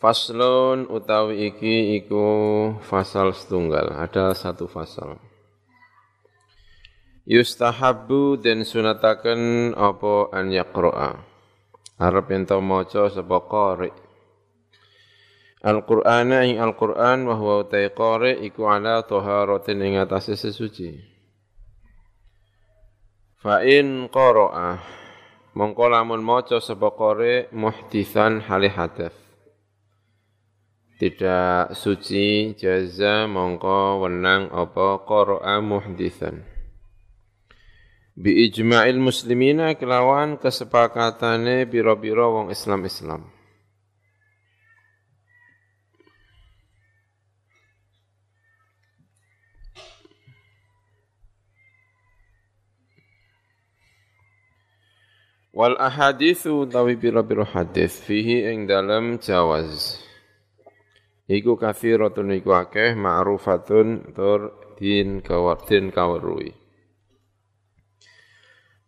Faslun utawi iki iku fasal setunggal, ada satu fasal. Yustahabu dan sunataken apa an yaqra'a. Arab ento maca sapa qari. Al-Qur'ana ing Al-Qur'an wa huwa utai qari iku ala taharatin ing atase sesuci. Fa in qara'a mongko lamun qari muhditsan hali hadath tidak suci jaza mongko wenang apa qara'a muhditsan. Bi ijma'il muslimina kelawan kesepakatane biro-biro wong Islam-Islam. Wal ahadithu tawi biro-biro hadis fihi ing dalam jawaz iku kathiratun iku akeh ma'rufatun tur din kawartin kawarui.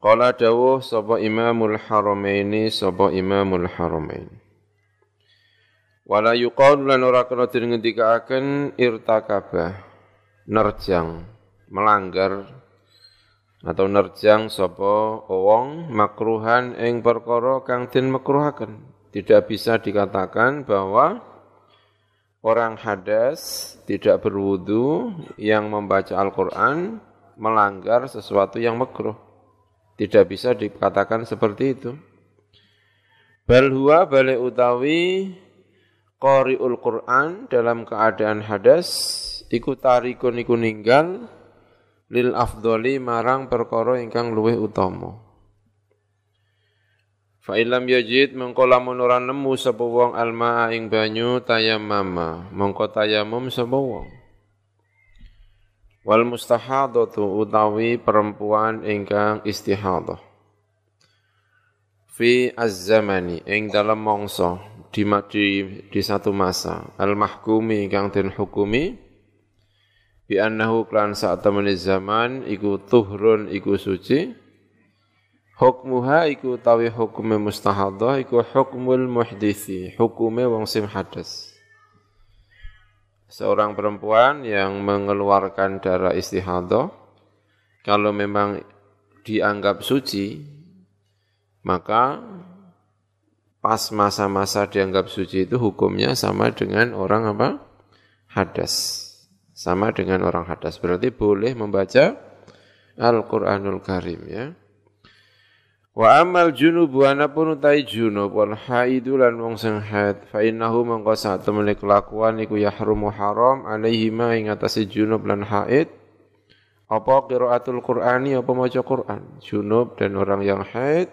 Qala dawuh sapa Imamul Haramaini sapa Imamul Haramain? Wala yuqalu lan ora kena den ngendikaaken irtakaba nerjang melanggar atau nerjang sapa wong makruhan ing perkara kang den makruhaken tidak bisa dikatakan bahwa orang hadas tidak berwudu yang membaca Al-Quran melanggar sesuatu yang makruh. Tidak bisa dikatakan seperti itu. Bal huwa utawi qari'ul Quran dalam keadaan hadas iku tarikun iku ninggal lil afdoli marang perkara ingkang luwih utama. Fa ilam yajid mengko lamun ora nemu sapa wong alma ing banyu tayammama. Mengko tayamum sapa wong. Wal mustahadatu utawi perempuan ingkang istihadah. Fi az-zamani ing dalam mangsa di, di, di satu masa. Al mahkumi ingkang den hukumi bi annahu klan saat zaman iku tuhrun iku suci Hukmuha iku tawi hukume mustahadah iku hukmul muhdisi, hukume wong sing hadas. Seorang perempuan yang mengeluarkan darah istihadah kalau memang dianggap suci maka pas masa-masa dianggap suci itu hukumnya sama dengan orang apa? hadas. Sama dengan orang hadas. Berarti boleh membaca Al-Qur'anul Karim ya. Wa amal junub wa anapun utai junub wal haidu lan wong sing haid fa innahu mangko sak temene kelakuan iku yahrumu haram alaihi ma ing atase junub lan haid. Apa qiraatul qur'ani apa maca Qur'an? Junub dan orang yang haid.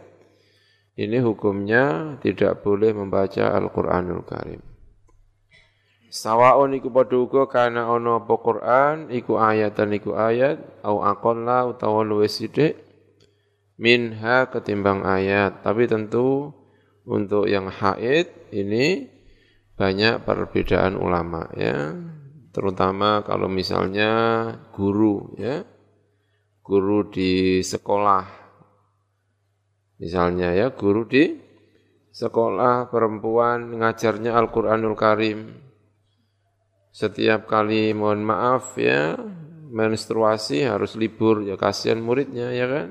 Ini hukumnya tidak boleh membaca Al-Qur'anul Karim. Sawaon iku padha uga kana ana apa Qur'an iku ayatan iku ayat au aqalla utawa luwih sithik minha ketimbang ayat. Tapi tentu untuk yang haid ini banyak perbedaan ulama ya. Terutama kalau misalnya guru ya. Guru di sekolah. Misalnya ya guru di sekolah perempuan ngajarnya Al-Qur'anul Karim. Setiap kali mohon maaf ya menstruasi harus libur ya kasihan muridnya ya kan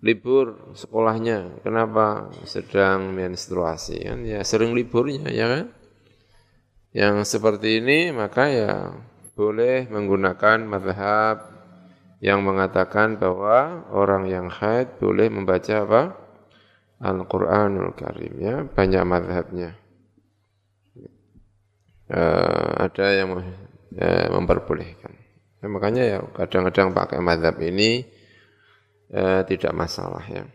libur sekolahnya. Kenapa? Sedang menstruasi kan ya sering liburnya ya kan. Yang seperti ini maka ya boleh menggunakan madhab yang mengatakan bahwa orang yang haid boleh membaca apa? Al-Quranul Karim ya, banyak madhabnya. Uh, ada yang uh, memperbolehkan. Ya, makanya ya kadang-kadang pakai madhab ini eh, tidak masalah ya.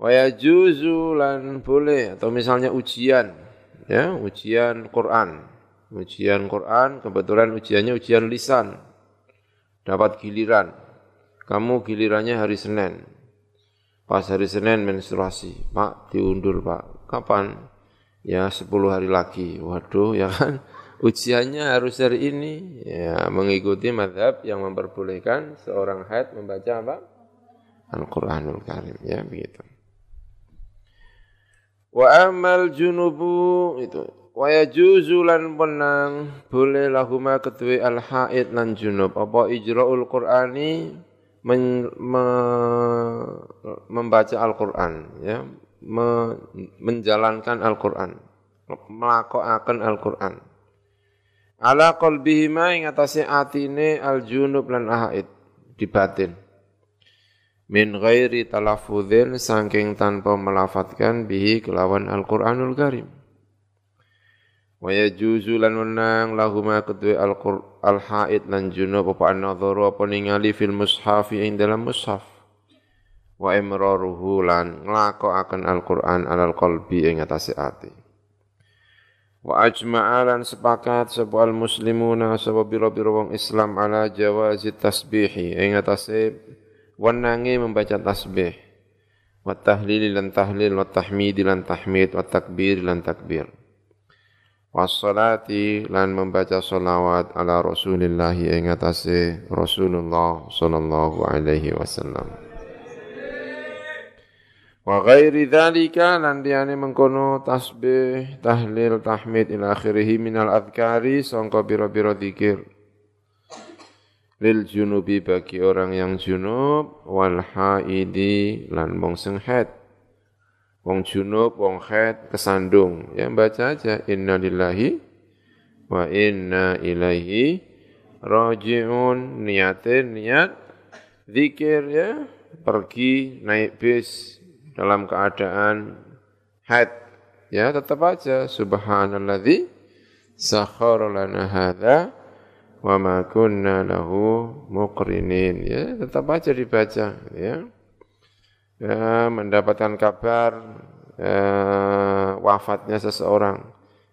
Wa juzu lan boleh atau misalnya ujian ya, ujian Quran ujian Quran, kebetulan ujiannya ujian lisan. Dapat giliran. Kamu gilirannya hari Senin. Pas hari Senin menstruasi. Pak, diundur Pak. Kapan? Ya 10 hari lagi. Waduh, ya kan? Ujiannya harus hari ini. Ya, mengikuti madhab yang memperbolehkan seorang haid membaca apa? Al-Quranul Karim. Ya, begitu. Wa amal junubu itu. Wa yajuzu lan penang boleh lahuma ketui al haid lan junub. Apa ijraul qur'ani men, me, membaca Al-Qur'an ya. Me, menjalankan Al-Qur'an. Melakukan Al-Qur'an. Ala qalbihima ing atase atine al junub lan haid di batin min ghairi talafudzin saking tanpa melafatkan bihi kelawan Al-Qur'anul Karim. Wa yajuzu lan menang lahuma kedua al-haid lan junub apa an-nadharu apa ningali fil mushafi ing dalam mushaf. Wa imraruhu lan nglakokaken Al-Qur'an alal qalbi ing atase ati. Wa ajma'a lan sepakat sapa al-muslimuna sapa biro-biro wong Islam ala jawazi tasbihi ing atase wanangi membaca tasbih. Wa tahlil lan tahlil wa tahmid lan tahmid wa takbir lan takbir. Wassalati lan membaca salawat ala Rasulillah ing atase Rasulullah sallallahu alaihi wasallam. Wa ghairi dzalika lan diane mengkono tasbih tahlil tahmid ila akhirih minal adhkari sangka biro-biro dzikir lil junubi bagi orang yang junub wal haidi lan wong sing haid. Wong junub wong haid kesandung. Ya baca aja. Inna lillahi wa inna ilaihi rajiun. Niatin niat zikir ya. Pergi naik bis dalam keadaan haid. Ya tetap aja. Subhanalladzi sakhara lana hadza wa ma kunna lahu muqrinin. Ya tetap aja dibaca ya. Ya mendapatkan kabar ya, wafatnya seseorang.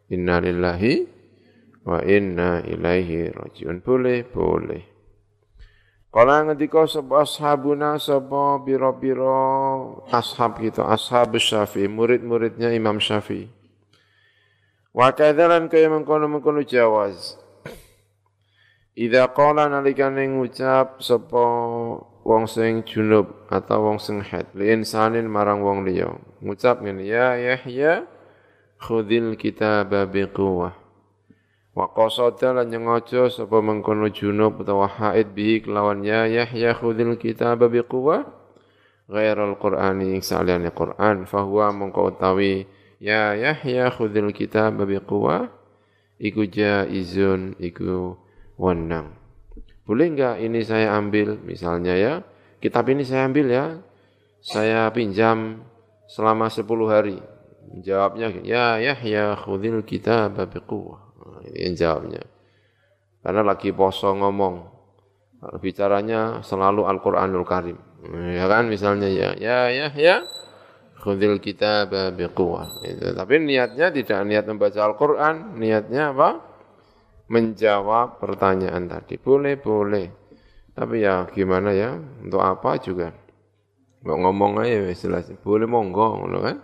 Innalillahi wa inna ilaihi rajiun. Boleh boleh. Kala ngendika sapa ashabuna sapa pira-pira ashab kita, ashab Syafi'i, murid-muridnya Imam Syafi'i. Wa kadzalan kaya mengkono-mengkono jawaz. Idza qala nalikane ngucap sapa wong sing junub atau wong sing haid. Li insanin marang wong liya. Ngucap ngene ya Yahya khudil kitaba biquwah wa qasada lan nyengaja sapa mengkono junub utawa haid bihi kelawan ya Yahya khudil kitaba biquwah ghairal qur'ani saliyane Qur'an fahuwa mengko utawi ya Yahya khudil kitaba biquwah iku jaizun iku wenang. Boleh enggak ini saya ambil misalnya ya, kitab ini saya ambil ya, saya pinjam selama 10 hari. Jawabnya, ya ya ya khudil kitab biquwah. Nah, ini yang jawabnya. Karena lagi poso ngomong. Bicaranya selalu Al-Qur'anul Karim. Ya kan misalnya ya, ya ya ya khudil kitab biquwah. Tapi niatnya tidak niat membaca Al-Qur'an, niatnya apa? Menjawab pertanyaan tadi. Boleh, boleh. Tapi ya gimana ya, untuk apa juga. Mau ngomong aja jelas. Boleh monggo, ngono kan?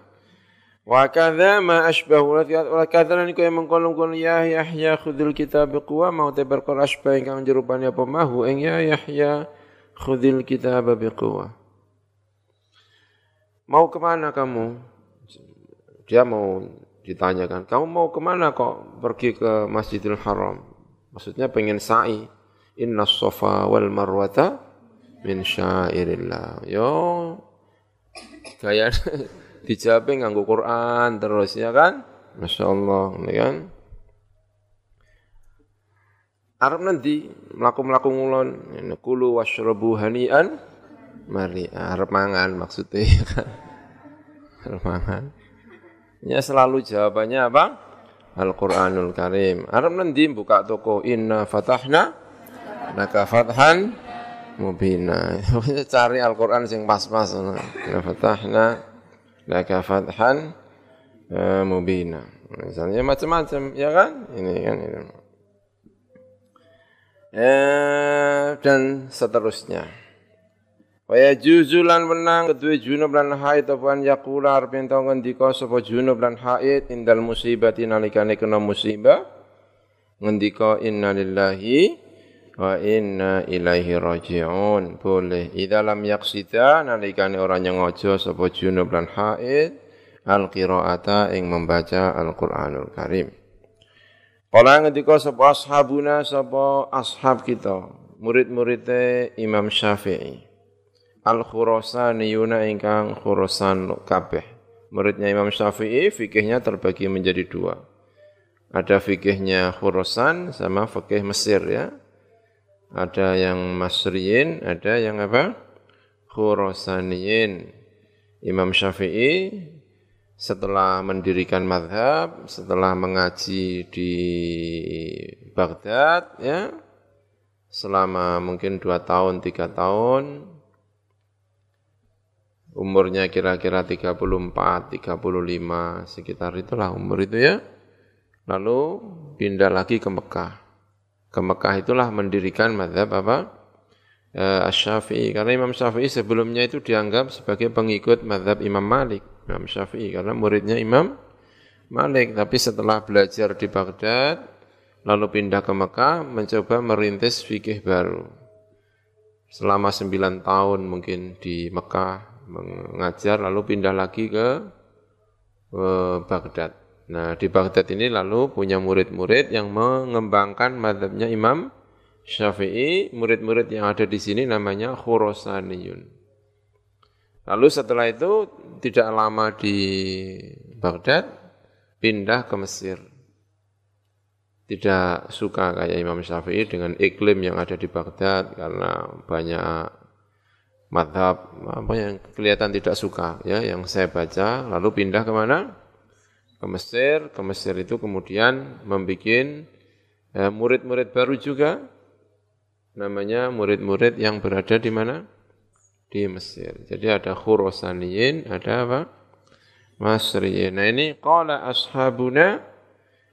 Wa kadza ma asbahu wa kadza lan yang mengkolong-kolong ya Yahya khudil kitab biquwa mau tebar kor asbah ingkang jerupane apa mahu ing ya Yahya khudil kitab biquwa. Mau ke mana kamu? Dia mau ditanyakan, kamu mau ke mana kok pergi ke Masjidil Haram? Maksudnya pengen sa'i. Inna sofa wal marwata min syairillah. Yo, gaya dijawabin nganggo Quran terus ya kan? Masya Allah, ya kan? Arab nanti melaku-melaku ngulon, kulu washrabu hanian, mari Arab mangan maksudnya ya kan? Arab mangan. Ya selalu jawabannya apa? Al-Quranul Karim. Arab nanti buka toko Inna fatahna Naka fathan mubina. Cari Al-Quran sing pas-pas. Inna fatahna Naka fathan uh, mubina. Misalnya macam-macam, ya kan? Ini kan ini. Eh, dan seterusnya. Wa juzulan menang kedua junub lan haid apa an yaqula arep ento ngendika sapa junub lan haid indal musibati nalikane kena musibah ngendika innalillahi wa inna ilaihi raji'un boleh idza lam yaqsida nalikane ora nyengaja sapa junub lan haid al qiraata ing membaca Al-Qur'anul Karim. Kala ngendika sapa ashabuna sapa ashab kita, murid-muride Imam Syafi'i. Al-Khurasaniyuna ingkang Khurasan kabeh. Muridnya Imam Syafi'i fikihnya terbagi menjadi dua. Ada fikihnya Khurasan sama fikih Mesir ya. Ada yang Masriyin, ada yang apa? Khurasaniyin. Imam Syafi'i setelah mendirikan madhab, setelah mengaji di Baghdad, ya, selama mungkin dua tahun, tiga tahun, umurnya kira-kira 34, 35, sekitar itulah umur itu ya. Lalu pindah lagi ke Mekah. Ke Mekah itulah mendirikan madhab apa? E, Asy-Syafi'i. Karena Imam Syafi'i sebelumnya itu dianggap sebagai pengikut madhab Imam Malik. Imam Syafi'i karena muridnya Imam Malik tapi setelah belajar di Baghdad lalu pindah ke Mekah mencoba merintis fikih baru selama sembilan tahun mungkin di Mekah mengajar lalu pindah lagi ke, Baghdad. Nah di Baghdad ini lalu punya murid-murid yang mengembangkan madhabnya Imam Syafi'i. Murid-murid yang ada di sini namanya Khurasaniyun. Lalu setelah itu tidak lama di Baghdad, pindah ke Mesir. Tidak suka kayak Imam Syafi'i dengan iklim yang ada di Baghdad karena banyak madhab apa yang kelihatan tidak suka ya yang saya baca lalu pindah ke mana ke Mesir ke Mesir itu kemudian membuat eh, murid-murid baru juga namanya murid-murid yang berada di mana di Mesir. Jadi ada Khurasaniyin, ada apa? Masriyin. Nah ini qala ashabuna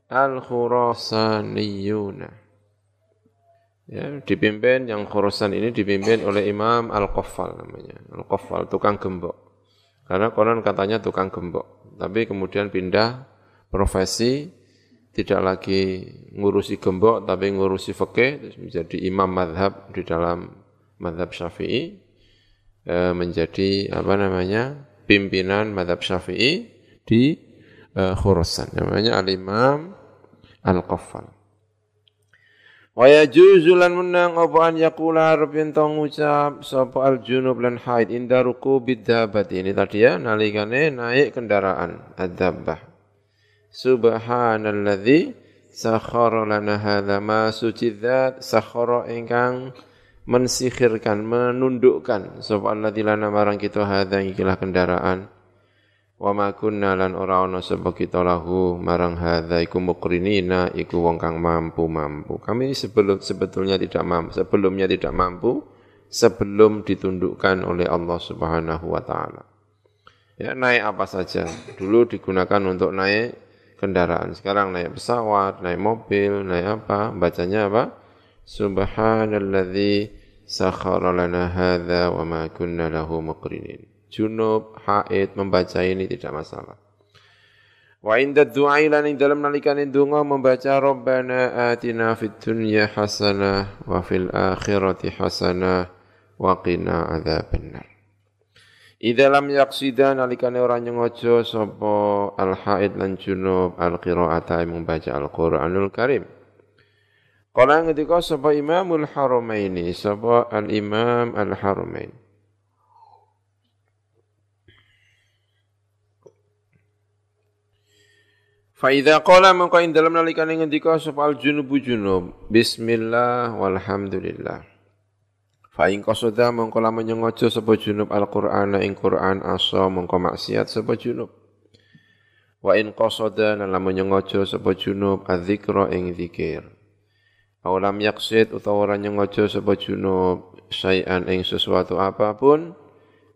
al-Khurasaniyuna. Ya, dipimpin yang Khurasan ini dipimpin oleh Imam Al-Qaffal namanya. Al-Qaffal, tukang gembok. Karena konon katanya tukang gembok. Tapi kemudian pindah profesi, tidak lagi ngurusi gembok, tapi ngurusi fikih, menjadi imam madhab di dalam madhab syafi'i e, menjadi apa namanya pimpinan madhab syafi'i di e, Khurasan. Namanya Al-Imam Al-Qaffal. Wa yajuzu lan menang apa an yaqula arep ento ngucap sapa al-junub lan haid inda ruku bidzabati ini tadi ya nalikane naik kendaraan adzabah subhanalladzi sakhara lana hadza ma suci dzat sakhara ingkang mensihirkan, menundukkan. Sapa alladzina marang kita hadza ikilah kendaraan wa ma kunna lan ora ana sapa kita lahu marang hadza iku mukrinina iku wong kang mampu-mampu. Kami sebelum sebetulnya tidak mampu, sebelumnya tidak mampu sebelum ditundukkan oleh Allah Subhanahu wa taala. Ya naik apa saja. Dulu digunakan untuk naik kendaraan. Sekarang naik pesawat, naik mobil, naik apa? Bacanya apa? Subhanalladzi sakhara lana hadza wa ma kunna lahu muqrinin. Junub, haid membaca ini tidak masalah. Wa inda du'a lan ing dalam nalikane donga membaca Rabbana atina fid dunya hasanah wa fil akhirati hasanah wa qina adzabannar. Idza lam yaqsida nalikane ora nyengaja sapa al haid lan junub al qiraata membaca Al Qur'anul Karim. Kala ngendika sapa Imamul Haramaini, sapa Al-Imam Al-Haramain. Faidha qala mengko ing dalem nalikane ngendika sapa al-junubu junub, bismillah walhamdulillah. Fa ing qasada mengko lamun nyengaja sapa junub al-Qur'ana ing Qur'an asa mengko maksiat sapa junub. Wa in qasada lamun nyengaja sapa junub adzikra ing zikir. Awalam yaksid utawa ora nyengaja sapa junub sayan ing sesuatu apa pun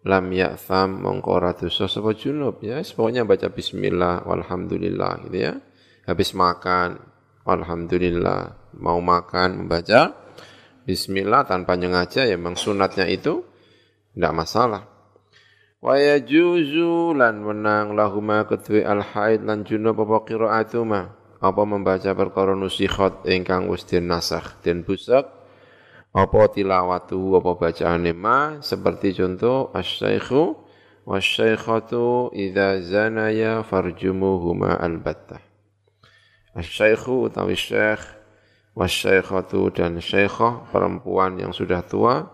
lam ya'tham mongko ora dosa sapa junub? Ya pokoknya baca bismillah walhamdulillah gitu ya. Habis makan, alhamdulillah mau makan membaca bismillah tanpa nyengaja ya memang sunatnya itu tidak masalah. Wa yajuzu lan menang lahuma kedue al haid lan junub apa qiraatuma? Apa membaca perkara nusikhat ingkang wis den nasakh den busak apa tilawatu apa bacaane ma seperti contoh asy-syaikhu wasyaikhatu idza zanaya farjumuhuma albattah asy-syaikhu utawi syekh wasyaikhatu dan syaikhah perempuan yang sudah tua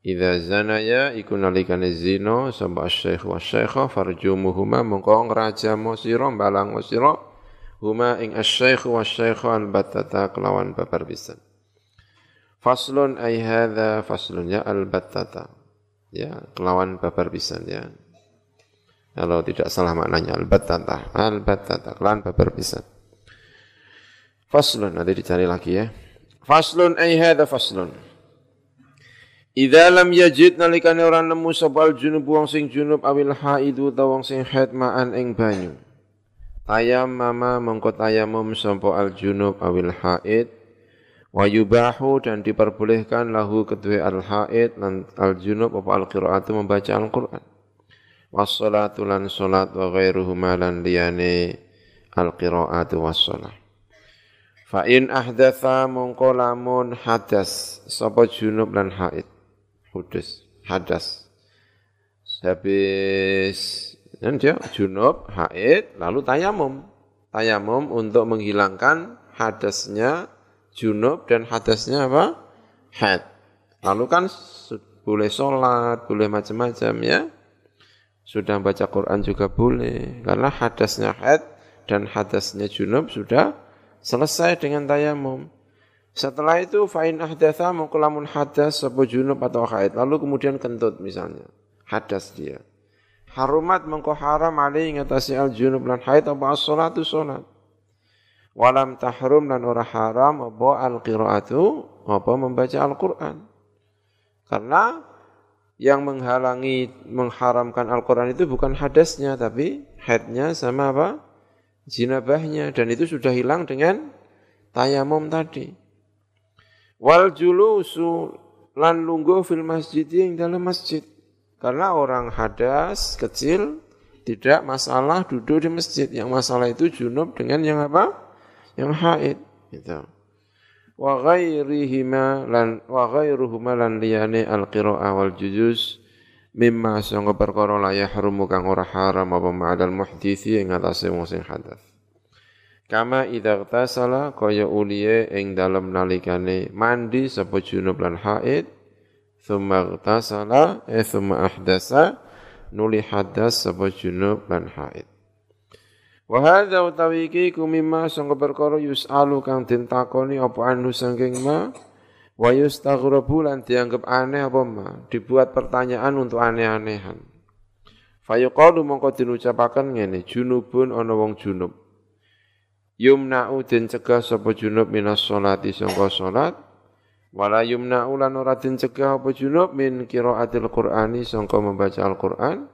Idza zanaya iku nalikane zina sapa asy-syaikh wa syaikha farjumuhuma mongko ngrajamo sira balang sira huma ing asy-syaikh wa syaikha al-battata kelawan babar pisan. Faslun ay hadza faslun ya al-battata. Ya, kelawan babar pisan ya. Kalau tidak salah maknanya al-battata, al-battata kelawan babar pisan. Faslun nanti dicari lagi ya. Faslun ay hadza faslun. Idza lam yajid nalikane ora nemu sapa junub wong sing junub awil haidu ta wong sing haid ma'an ing banyu. Tayam mama mengko tayamum sapa al junub awil haid wa yubahu dan diperbolehkan lahu kedua al haid lan al junub apa al qiraatu membaca al Quran. Wassalatu lan salat wa ghairuhuma lan liyane al qiraatu was salat. Fa in ahdatha mongko lamun hadas sapa junub lan haid Kudus, hadas. Habis dan dia junub, haid, lalu tayamum. Tayamum untuk menghilangkan hadasnya junub dan hadasnya apa? Haid. Lalu kan boleh sholat, boleh macam-macam ya. Sudah baca Quran juga boleh. Karena hadasnya haid dan hadasnya junub sudah selesai dengan tayamum. Setelah itu fa'in ahdatha mengkulamun hadas sebuah junub atau haid. Lalu kemudian kentut misalnya. Hadas dia. Harumat mengko haram alih ngatasi al junub lan haid apa as-salatu salat. Walam tahrum dan ora haram apa al qiraatu apa membaca Al-Qur'an. Karena yang menghalangi mengharamkan Al-Qur'an itu bukan hadasnya tapi haidnya sama apa? jinabahnya dan itu sudah hilang dengan tayamum tadi. Wal julusu lan lungguh fil masjid yang dalam masjid. Karena orang hadas kecil tidak masalah duduk di masjid. Yang masalah itu junub dengan yang apa? Yang haid. Gitu. Wa ghairihima lan wa ghairuhuma lan liyane al qira'ah wal juzuz mimma sangga perkara la yahrumu kang ora haram apa ma'adal muhditsi ing atase wong sing hadas. Kama idza tasala kaya uliye ing dalem nalikane mandi sapa junub lan haid thumma tasala eh thumma ahdasa nuli hadas sapa junub lan haid Wa hadza utawi iki kumima sangka perkara yusalu kang den takoni apa anu saking ma? Wa yustaghrabu lan dianggap aneh apa ma? Dibuat pertanyaan untuk aneh-anehan. Fayuqalu mongko dinucapaken ngene junubun ana wong junub. Yumna'u den cegah sapa junub minas sholati sangka salat wala yumna'u lan ora den cegah apa junub min qiraatil qur'ani sangka membaca Al-Qur'an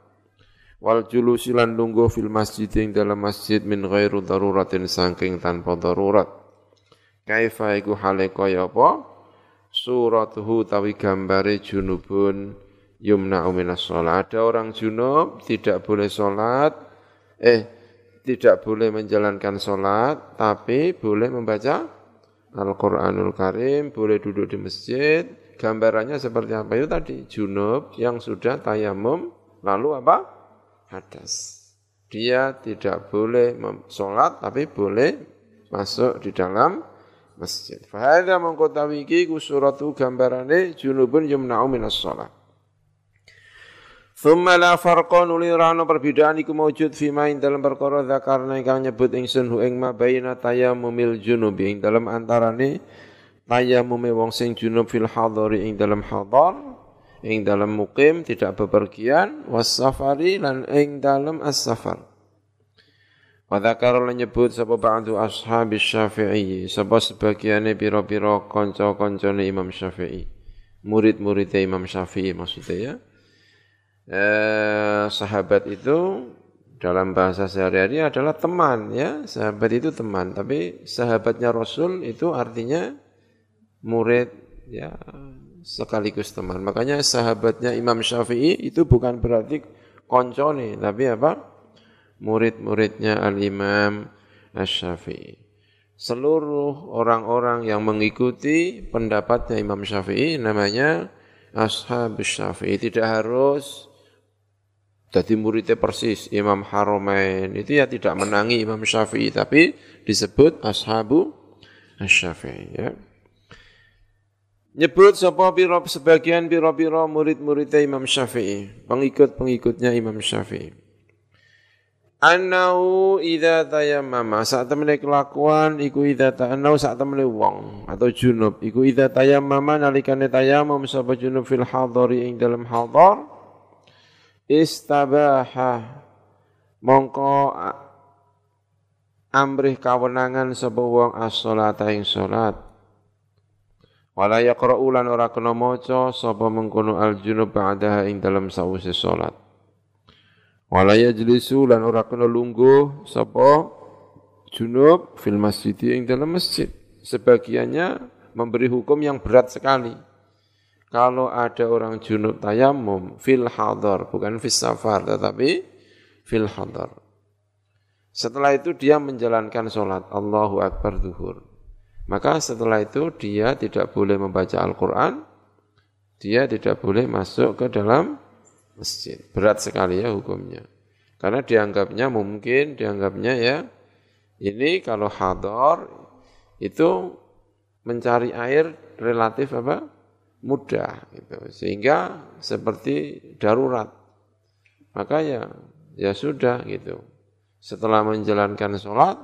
wal julusi lan lungguh fil masjid ing dalam masjid min ghairu daruratin saking tanpa darurat kaifa iku hale kaya apa suratuhu tawi gambare junubun yumna'u minas sholat ada orang junub tidak boleh sholat eh tidak boleh menjalankan sholat, tapi boleh membaca Al-Quranul Karim, boleh duduk di masjid. Gambarannya seperti apa itu tadi? Junub yang sudah tayamum, lalu apa? Hadas. Dia tidak boleh sholat, tapi boleh masuk di dalam masjid. Fahadha mengkotawiki kusuratu gambarane junubun yumna'u minas sholat. Thumma la farqa nuli rano perbedaan iku maujud fi main dalam perkara zakarna ingkang nyebut ingsun hu ing ma baina tayammumil junubi ing dalam antarane tayammume wong sing junub fil hadari ing dalam hadar ing dalam mukim tidak bepergian was safari lan ing dalam as-safar. Wa dzakara lan nyebut sapa ba'du ashabis Syafi'i sapa sebagiane pira-pira kanca-kancane Imam Syafi'i. Murid-murid Imam Syafi'i maksudnya ya eh, sahabat itu dalam bahasa sehari-hari adalah teman ya, sahabat itu teman, tapi sahabatnya Rasul itu artinya murid ya sekaligus teman. Makanya sahabatnya Imam Syafi'i itu bukan berarti koncone, tapi apa? Murid-muridnya Al-Imam Asy-Syafi'i. Seluruh orang-orang yang mengikuti pendapatnya Imam Syafi'i namanya Ashab Syafi'i. Tidak harus jadi muridnya persis Imam Haromain. Itu ya tidak menangi Imam Syafi'i, tapi disebut Ashabu Syafi'i. Ya. Nyebut sapa pira sebagian pira-pira murid-muridnya Imam Syafi'i, pengikut-pengikutnya Imam Syafi'i. Anau idza tayammama. Saat temene kelakuan iku idza ta'anau saat temene wong atau junub. Iku idza tayammama nalikane tayammum sapa junub fil hadari ing dalam hadar istabaha. Mongko amrih kawenangan sapa wong as-salata ing salat Wala yaqra'u lan ora kena maca sapa mengkono al-junub ba'daha ing dalam sawise salat. Wala yajlisu lan ora kena lungguh sapa junub fil masjid ing dalam masjid. Sebagiannya memberi hukum yang berat sekali. Kalau ada orang junub tayamum fil hadar, bukan fis safar, tetapi fil hadar. Setelah itu dia menjalankan sholat Allahu Akbar duhur. Maka setelah itu dia tidak boleh membaca Al-Quran, dia tidak boleh masuk ke dalam masjid. Berat sekali ya hukumnya. Karena dianggapnya mungkin, dianggapnya ya, ini kalau hadar itu mencari air relatif apa? mudah gitu. Sehingga seperti darurat. Maka ya ya sudah gitu. Setelah menjalankan sholat,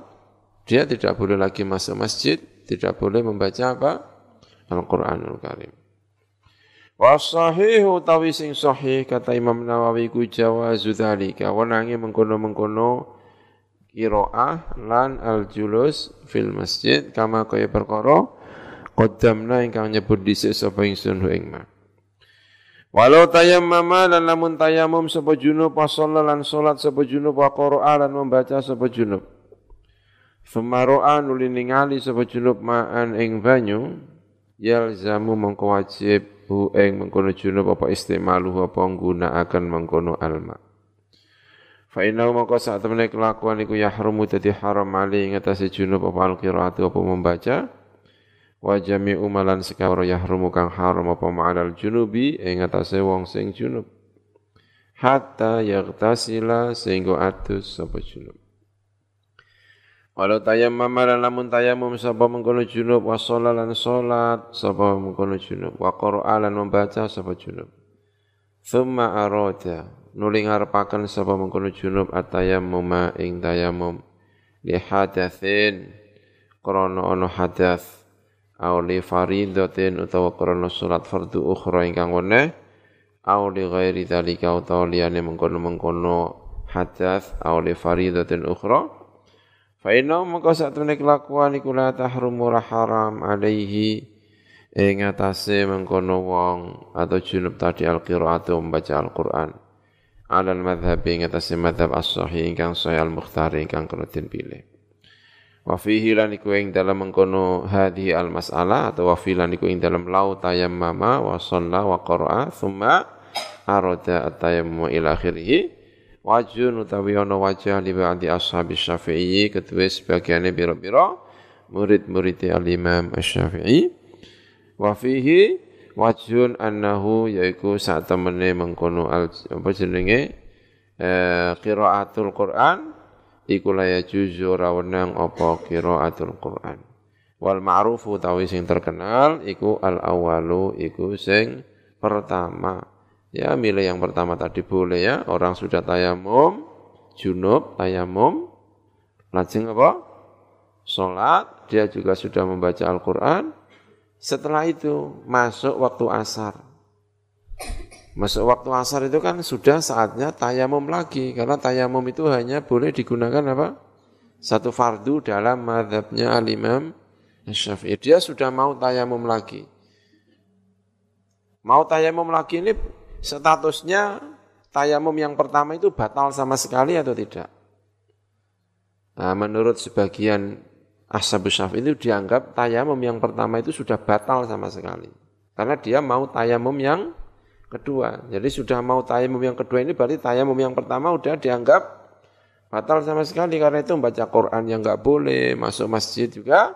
dia tidak boleh lagi masuk masjid, tidak boleh membaca apa? Al-Qur'anul Karim. Wasahihu tawi sing sahih kata Imam Nawawi ku jawazu dzalika wenange mengkono-mengkono qiraah lan al-julus fil masjid kama kaya perkara qaddamna ingkang nyebut dhisik sapa ingsun ing ma. Walau tayammama lan lamun tayamum sapa junub wa lan salat sapa junub wa qira'a lan membaca sapa junub. Semaro'a nuli ningali sapa junub ma'an ing banyu yalzamu mengko wajib hu ing mengkono junub apa istimalu apa nggunakaken mengkono alma. Fa inna mongko sak temene kelakuan iku yahrumu dadi haram ali ing atase junub apa alqiraatu apa membaca. Wa jami'u malan sekawara yahrumu kang haram apa ma'al junubi ing atase wong sing junub. Hatta yaghtasila sehingga atus sapa junub Walau tayammam lan lamun tayamum sapa mengkono junub wa lan salat sapa mengkono junub. Wa qara'a lan membaca sapa junub. Thumma arada nuli ngarepaken sapa mengkono junub atayammuma ing tayamum li hadatsin krana ana hadath aw li faridatin utawa krana salat fardu ukhra ingkang weneh aw li ghairi dzalika utawa liyane mengkono-mengkono hadath aw li faridatin ukhra Fa inna sak temene kelakuan iku la tahrumu haram alaihi ing atase mengkono wong atau junub tadi al-qiraatu membaca Al-Qur'an. Alal madhhab ing atase madhab as-sahih ingkang sahih al-mukhtar ingkang kena pilih. Wa fihi lan iku ing dalam mengkono hadhi al-mas'alah atau wa fihi lan iku ing dalam lau tayammama wa shalla wa qara'a thumma arada at-tayammum ila akhirih wajun utawi ana wajah li ba'di ashabi syafi'i kedua sebagiannya biro-biro murid-murid al-imam syafi'i. Wa fihi wajun annahu yaiku saat temene mengkono al apa jenenge eh, qiraatul Quran iku la yajuzu ora wenang apa qiraatul Quran. Wal ma'rufu utawi sing terkenal iku al awalu iku sing pertama Ya, milih yang pertama tadi boleh ya. Orang sudah tayamum, junub, tayamum, lajeng apa? Sholat, dia juga sudah membaca Al-Quran. Setelah itu masuk waktu asar. Masuk waktu asar itu kan sudah saatnya tayamum lagi. Karena tayamum itu hanya boleh digunakan apa? Satu fardu dalam madhabnya al-imam Syafi'i. Dia sudah mau tayamum lagi. Mau tayamum lagi ini statusnya tayamum yang pertama itu batal sama sekali atau tidak? Nah, menurut sebagian Ashabus Syafi itu dianggap tayamum yang pertama itu sudah batal sama sekali. Karena dia mau tayamum yang kedua. Jadi sudah mau tayamum yang kedua ini berarti tayamum yang pertama udah dianggap batal sama sekali. Karena itu membaca Quran yang nggak boleh, masuk masjid juga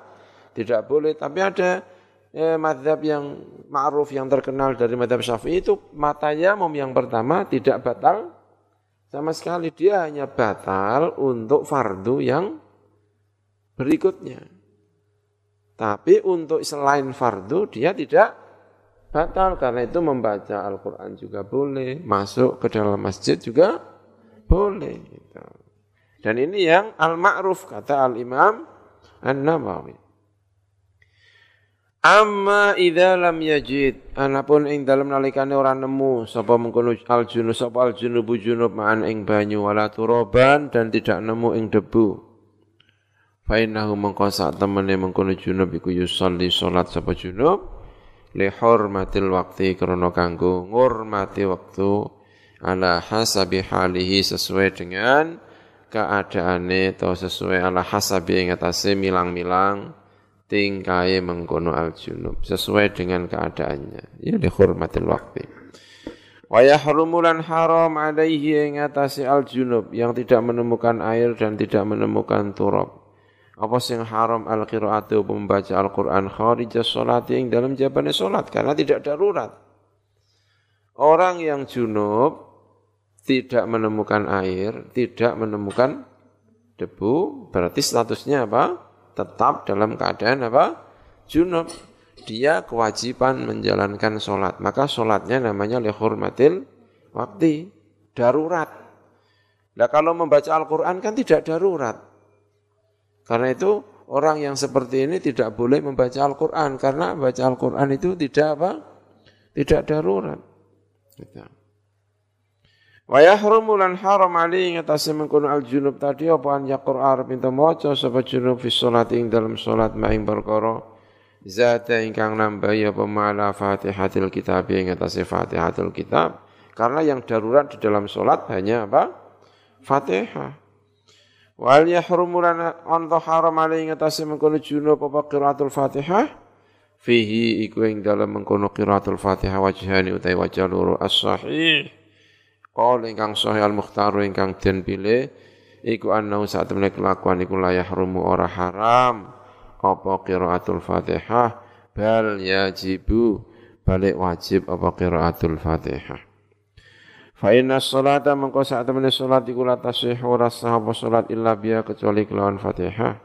tidak boleh. Tapi ada eh, madhab yang ma'ruf yang terkenal dari madhab syafi'i itu matayamum yang pertama tidak batal sama sekali. Dia hanya batal untuk fardu yang berikutnya. Tapi untuk selain fardu dia tidak batal karena itu membaca Al-Quran juga boleh, masuk ke dalam masjid juga boleh. Gitu. Dan ini yang al-ma'ruf kata al-imam An-Nawawi. Amma idza lam yajid anapun ing dalem nalikane ora nemu sapa mengkono al junub sapa al junubu junub ma'an ing banyu wala turoban dan tidak nemu ing debu. Fainahu mengko sak temene mengkono junub iku yusolli salat sapa junub li hurmatil waqti krana kanggo ngurmati waktu ala hasabi halihi sesuai dengan keadaane atau sesuai ala hasabi ing atase milang-milang tingkai mengkono al junub sesuai dengan keadaannya ya li hurmatil waqti wa yahrumulan haram alaihi ing atase al junub yang tidak menemukan air dan tidak menemukan turab apa sing haram al qiraatu membaca Al-Qur'an kharija sholati yang dalam jawabannya sholat karena tidak darurat. Orang yang junub tidak menemukan air, tidak menemukan debu, berarti statusnya apa? Tetap dalam keadaan apa? Junub. Dia kewajiban menjalankan sholat. Maka sholatnya namanya lihurmatil waktu. Darurat. Nah kalau membaca Al-Quran kan tidak darurat. Karena itu orang yang seperti ini tidak boleh membaca Al-Quran karena baca Al-Quran itu tidak apa? Tidak darurat. Gitu. Wa yahrumu lan haram ali ing atase mengkono al junub tadi apa an yaqra arep pintu maca sapa junub fi salat ing dalam salat maing perkara zata ingkang nambahi apa ma'ala fatihatil kitab ing atase fatihatul kitab karena yang darurat di dalam salat hanya apa? Fatihah. Wal yahrumu lana an haram alaihi ngatasi mengkono junub apa qiraatul Fatihah fihi iku ing dalam mengkono qiraatul Fatihah wajhani utai wajah loro as-sahih Qaul ingkang sahih al-mukhtaru ingkang den pilih iku annau saat temene kelakuan iku la yahrumu ora haram. Apa qiraatul Fatihah? Bal yajibu balik wajib apa qiraatul Fatihah? Fa inna sholata mengko sak temene salat iku la tasih ora sah apa salat illa biya kecuali kelawan Fatihah.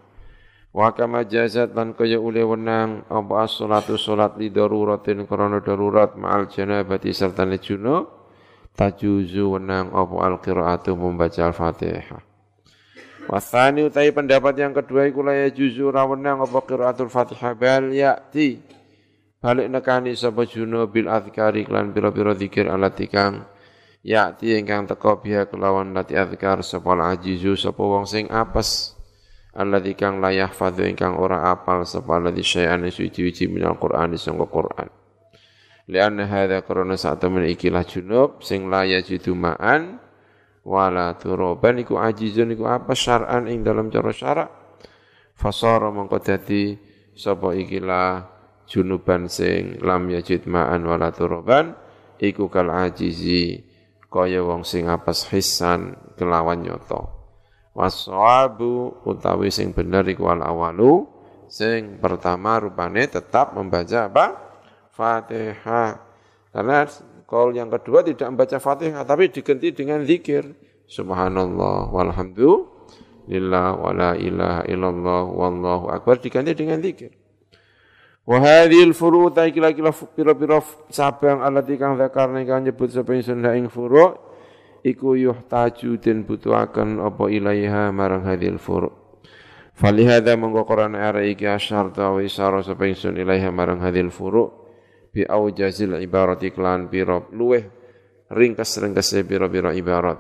Wa kama jazat lan kaya ule wenang apa as-sholatu salat li daruratin krana darurat ma'al janabati serta junub tajuzu wenang apa al-qiraatu membaca al-Fatihah. Wasani utai pendapat yang kedua iku la juzu ra wenang apa qiraatul Fatihah bal ya'ti balik nekani sapa junub bil azkari klan pira-pira zikir alat kang Ya'ti ingkang teko biha kelawan lati azkar sapa ajizu sapa wong sing apes alladzi kang la yahfadzu ingkang ora apal sapa alladzi syai'an suci-suci minal Qur'an sangka Qur'an. Lianna hadza karena saat temen ikilah junub sing la yajidu ma'an wala turoban iku ajizun iku apa syar'an ing dalam cara syarak. Fasara mongko dadi sapa ikilah junuban sing lam yajid ma'an wala turoban iku kal ajizi kaya wong sing apes hisan kelawan nyoto waswabu utawi sing bener iku al awalu sing pertama rupane tetap membaca apa Fatihah karena kol yang kedua tidak membaca Fatihah tapi diganti dengan zikir. Subhanallah walhamdulillah wala ilaha illallah wallahu akbar diganti dengan zikir. Wa hadhil furu' ta kila-kila pira-pira cabang alati kang zakarna kang nyebut sapa ingsun ing furu' iku yuhtaju den butuhaken apa ilaiha marang hadhil furu' Falihada mongko Quran ara iki asyarta wa isara sapa ingsun ilaiha marang hadhil furu' bi aujazil ibarati klan pira luweh ringkes-ringkese pira-pira ibarat.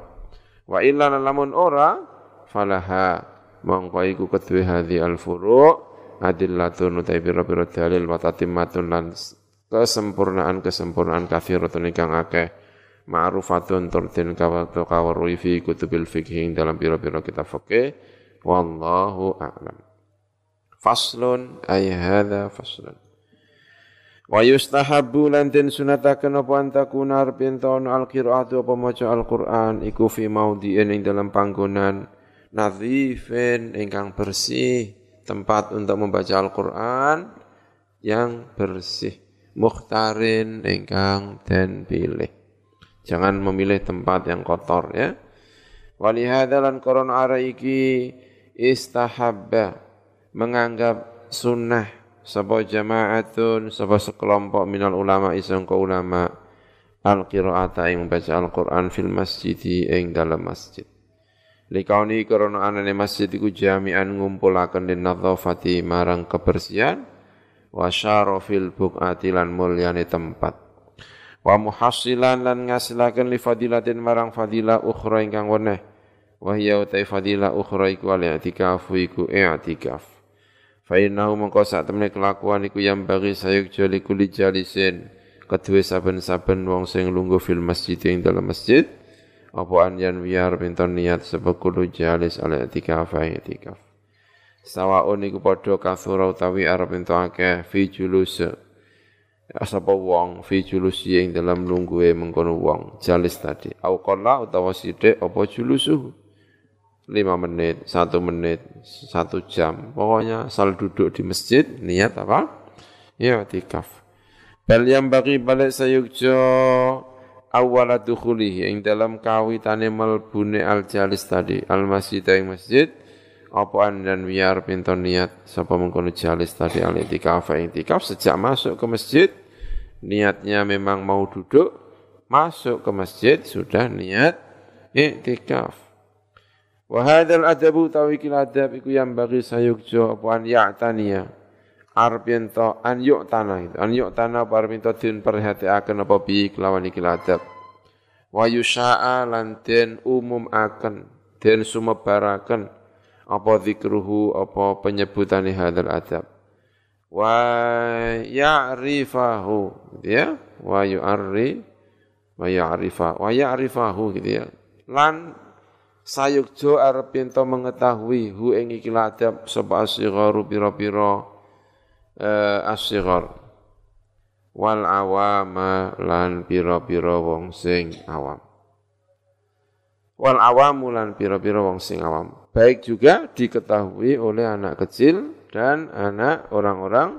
Wa illa lamun ora falaha mongko iku kedue hadhi al furu' adillatun utai pira-pira dalil wa tatimmatun lan kesempurnaan-kesempurnaan kafiratun ingkang akeh. Ma'rufatun turdin kawatu kawarui fi kutubil fikih dalam pira-pira kitab fikih wallahu a'lam. Faslun ay hadza faslun wa yustahabbu lan den apa antakuna arep al-qiraatu apa maca al-Qur'an iku fi maudhi'in ing dalam panggonan nadhifin ingkang bersih tempat untuk membaca Al-Qur'an yang bersih mukhtarin ingkang den pilih Jangan memilih tempat yang kotor ya. Walihada lan koron ara iki istahabba menganggap sunnah sapa jamaatun sapa sekelompok minal ulama isang ko ulama. Al qiraata ing membaca Al-Qur'an fil masjid ing dalam masjid. Likauni korona anane masjid iku jami'an ngumpulaken din nadzafati marang kebersihan wa syarafil buqati lan mulyane tempat. Wa muhassilan lan ngasilaken li fadilatin marang fadilah ukhra ingkang weneh. Wa hiya utai fadilah ukhra iku al i'tikaf iku i'tikaf fa innahu mongko sak temne kelakuan iku yang bagi sayuk jali kuli jalisin kedua saben-saben wong sing lungguh fil masjid ing dalam masjid. Apa anjan biar pinton niat kudu jalis al i'tikaf i'tikaf. Sawaun iku padha kasura utawi arep ento akeh fi julus. Sapa wong fi julusi ing dalam lungguhe mengkono wong jalis tadi. Au qalla utawa sithik apa julusuh 5 menit, 1 menit, 1 jam. Pokoknya asal duduk di masjid niat apa? Ya tikaf. Bal yang bagi balik sayukjo awala dukhulihi ing dalam kawitane melbune al jalis tadi al masjid ing masjid apa dan biar pinton niat sapa mengkono jalis tadi al itikaf itikaf sejak masuk ke masjid niatnya memang mau duduk, masuk ke masjid sudah niat iktikaf. Wa hadzal adabu tawikil adab iku yang bagi sayukjo apa an ya'taniya. Arep yen an yu'tana itu. An yu'tana apa arep ento din perhatiaken apa bi kelawan iki adab. Wa yusha'a lan den umum akan den sumebaraken apa zikruhu apa penyebutane hadzal adab wa ya'rifahu gitu ya wa yu'arri wa ya'rifa wa ya'rifahu gitu ya lan sayukjo arep ento mengetahui hu ing iki ladab sapa asigharu pira-pira eh, asighar wal awama lan pira-pira wong sing awam. Wal awamu lan pira-pira wong sing awam. Baik juga diketahui oleh anak kecil dan anak orang-orang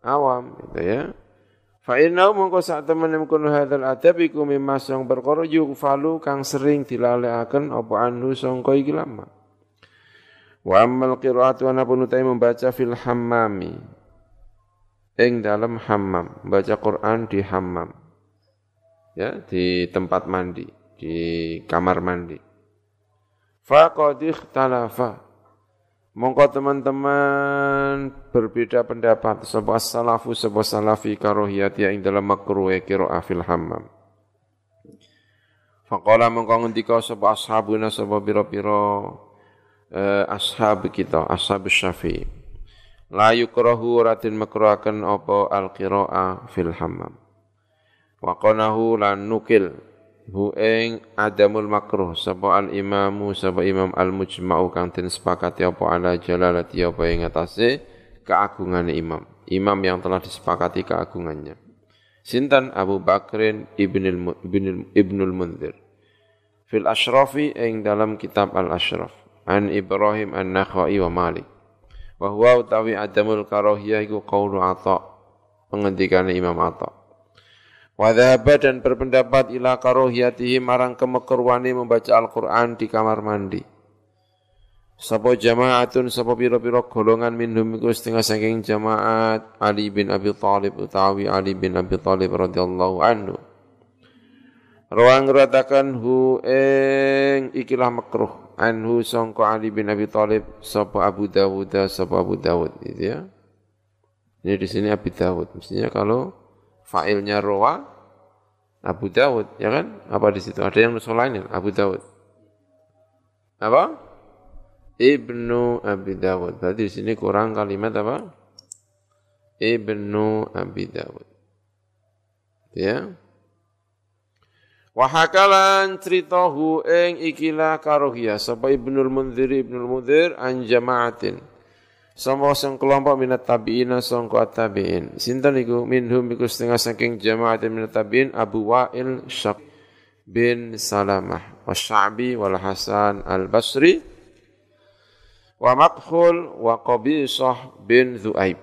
awam gitu ya. Fa inna mongko sak temen mengkono hadzal adab iku mimma sing perkara yufalu kang sering dilalekaken apa anu sangka iki lama. Wa ammal qiraatu membaca fil hammami. Ing dalam hammam, baca Quran di hammam. Ya, di tempat mandi, di kamar mandi. Faqad ikhtalafa Mongko teman-teman berbeda pendapat sebuah salafu sebuah salafi karohiyat yang dalam makruh qiraah fil hammam. Faqala mongko ngendika sebuah ashabuna sebuah biro-biro eh, ashab kita, ashab syafi'i. La yukrahu ratin makruhaken apa al-qiraah fil hammam. Wa lan nukil hu adamul makruh sapa al imamu sapa imam al mujma'u kang den sepakati apa ala jalalati apa ing atase keagungane imam. Imam yang telah disepakati keagungannya. Sintan Abu Bakrin ibnul ibnul ibnul Munzir. Fil ashrafi ing dalam kitab al ashraf. An Ibrahim an Nakhai wa Malik. Wa huwa utawi adamul karahiyah iku qaulu ata pengendikane Imam Ata Wadhaba dan berpendapat ila karohiyatihi marang kemekruani membaca Al-Quran di kamar mandi. Sapa jamaatun sapa pira-pira golongan minhum iku setengah saking jamaat Ali bin Abi Thalib utawi Ali bin Abi Thalib radhiyallahu anhu. Rawang ratakan hu ing ikilah makruh anhu sangka Ali bin Abi Thalib sapa Abu Dawud sapa Abu Dawud gitu ya. Ini di sini Abi Dawud. Mestinya kalau fa'ilnya roa Abu Dawud, ya kan? Apa di situ? Ada yang nusul lain Abu Dawud. Apa? Ibnu Abi Dawud. Berarti di sini kurang kalimat apa? Ibnu Abi Dawud. Ya. Wa hakalan ceritahu ing ikilah karohiyah sapa Ibnul Munzir Ibnul Munzir an jama'atin. Sama sang kelompok minat tabi'ina sangka tabi'in. Sinten iku minhum iku setengah saking jama'atin minat tabi'in Abu Wa'il Syaq bin Salamah wa Sya'bi wal Hasan al-Basri wa Maqhul wa Qabisah bin Zu'aib.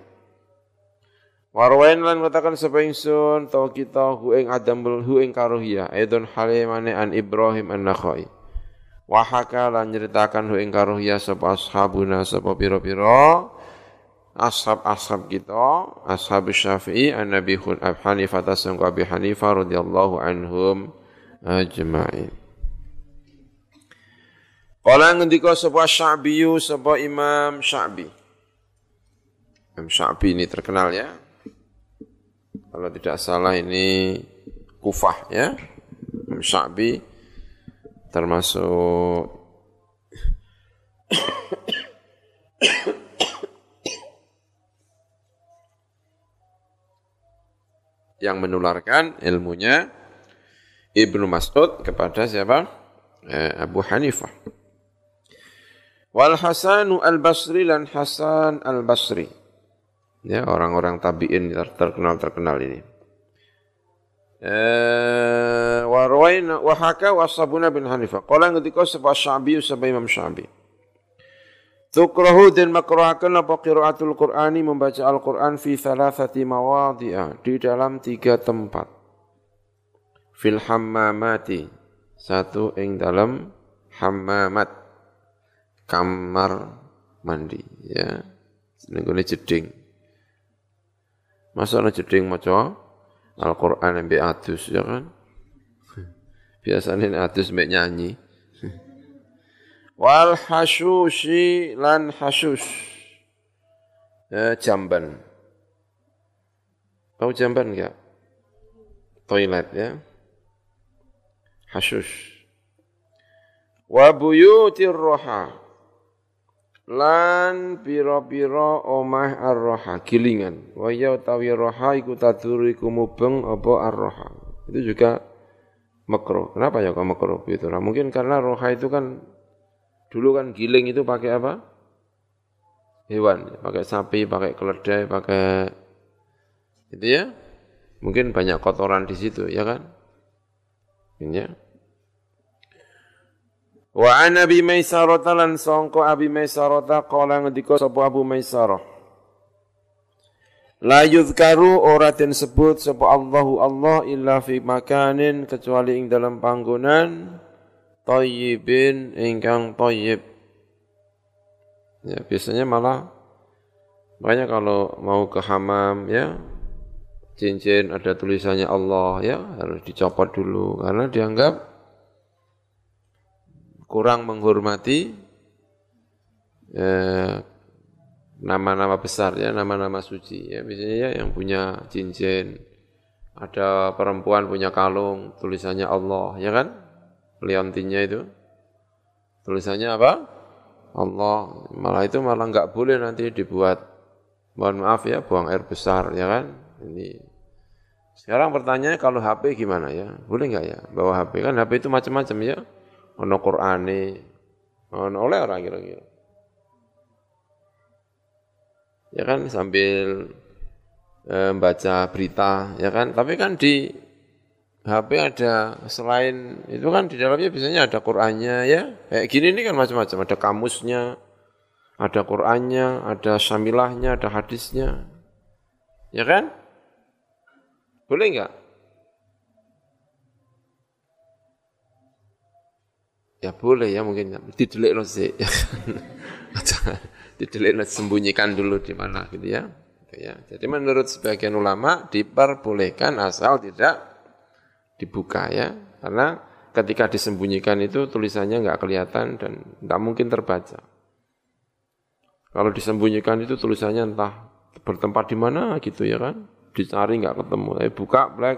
Warwain lan katakan sapa ingsun tahu kita hu ing adamul hu ing karuhiyah aidon halimane an Ibrahim an-Nakhai. Wa haka lan nyeritakan hu ing karuhiyah sapa ashabuna sapa pira-pira ashab-ashab kita ashab Syafi'i an Nabi Hanifah tasangku Abi Hanifah radhiyallahu anhum ajma'in. Kala ngendika sapa Sya'bi sapa Imam Sya'bi. Imam Sya'bi ini terkenal ya kalau tidak salah ini Kufah ya. Sya'bi termasuk yang menularkan ilmunya Ibnu Mas'ud kepada siapa? Eh, Abu Hanifah. Wal Hasanu al-Basri dan Hasan al-Basri ya orang-orang tabiin terkenal terkenal ini. Eh warwaina wa haka wasabuna bin Hanifah. Qala ngendika sapa Sya'bi sapa Imam Sya'bi. Tukrahu dan makruhakan apa qiraatul Qur'ani membaca Al-Qur'an fi thalathati mawadhi'a di dalam tiga tempat. Fil hammamati satu ing dalam hammamat kamar mandi ya. Nenggone jeding. Masa ana jeding maca Al-Qur'an mbek adus ya kan? Biasanya adus mbek nyanyi. Wal hasushi lan hasus. Eh, jamban. Tahu jamban enggak? Toilet ya. Hasus. Wa buyutir roha lan pira-pira omah ar-roha gilingan. Wa ya utawi roha iku taduru iku mubeng apa ar-roha. Itu juga makro kenapa ya kok makro itu nah, mungkin karena roha itu kan dulu kan giling itu pakai apa? Hewan pakai sapi pakai keledai pakai itu ya. Mungkin banyak kotoran di situ ya kan? Ini ya Wa an Abi Maisarah lan sangka Abi Maisarah qala ngendika sapa Abu Maisarah La yuzkaru ora den sebut sapa Allahu Allah illa fi makanin kecuali ing dalam panggonan thayyibin ingkang thayyib. Ya, biasanya malah makanya kalau mau ke hamam ya cincin ada tulisannya Allah ya harus dicopot dulu karena dianggap kurang menghormati eh, nama-nama eh, besar ya, nama-nama suci ya. Biasanya ya yang punya cincin, ada perempuan punya kalung, tulisannya Allah, ya kan? Liontinnya itu. Tulisannya apa? Allah. Malah itu malah nggak boleh nanti dibuat, mohon maaf ya, buang air besar, ya kan? Ini sekarang pertanyaannya kalau HP gimana ya? Boleh nggak ya bawa HP? Kan HP itu macam-macam ya ono Qur'ane, ono oleh orang kira-kira. Ya kan sambil e, baca berita, ya kan. Tapi kan di HP ada selain itu kan di dalamnya biasanya ada Qur'annya ya. Kayak gini ini kan macam-macam, ada kamusnya, ada Qur'annya, ada syamilahnya, ada hadisnya. Ya kan? Boleh enggak? Ya boleh ya mungkin didelik no sih. didelik no sembunyikan dulu di mana gitu ya. ya. Jadi menurut sebagian ulama diperbolehkan asal tidak dibuka ya. Karena ketika disembunyikan itu tulisannya nggak kelihatan dan nggak mungkin terbaca. Kalau disembunyikan itu tulisannya entah bertempat di mana gitu ya kan. Dicari nggak ketemu. Eh buka black.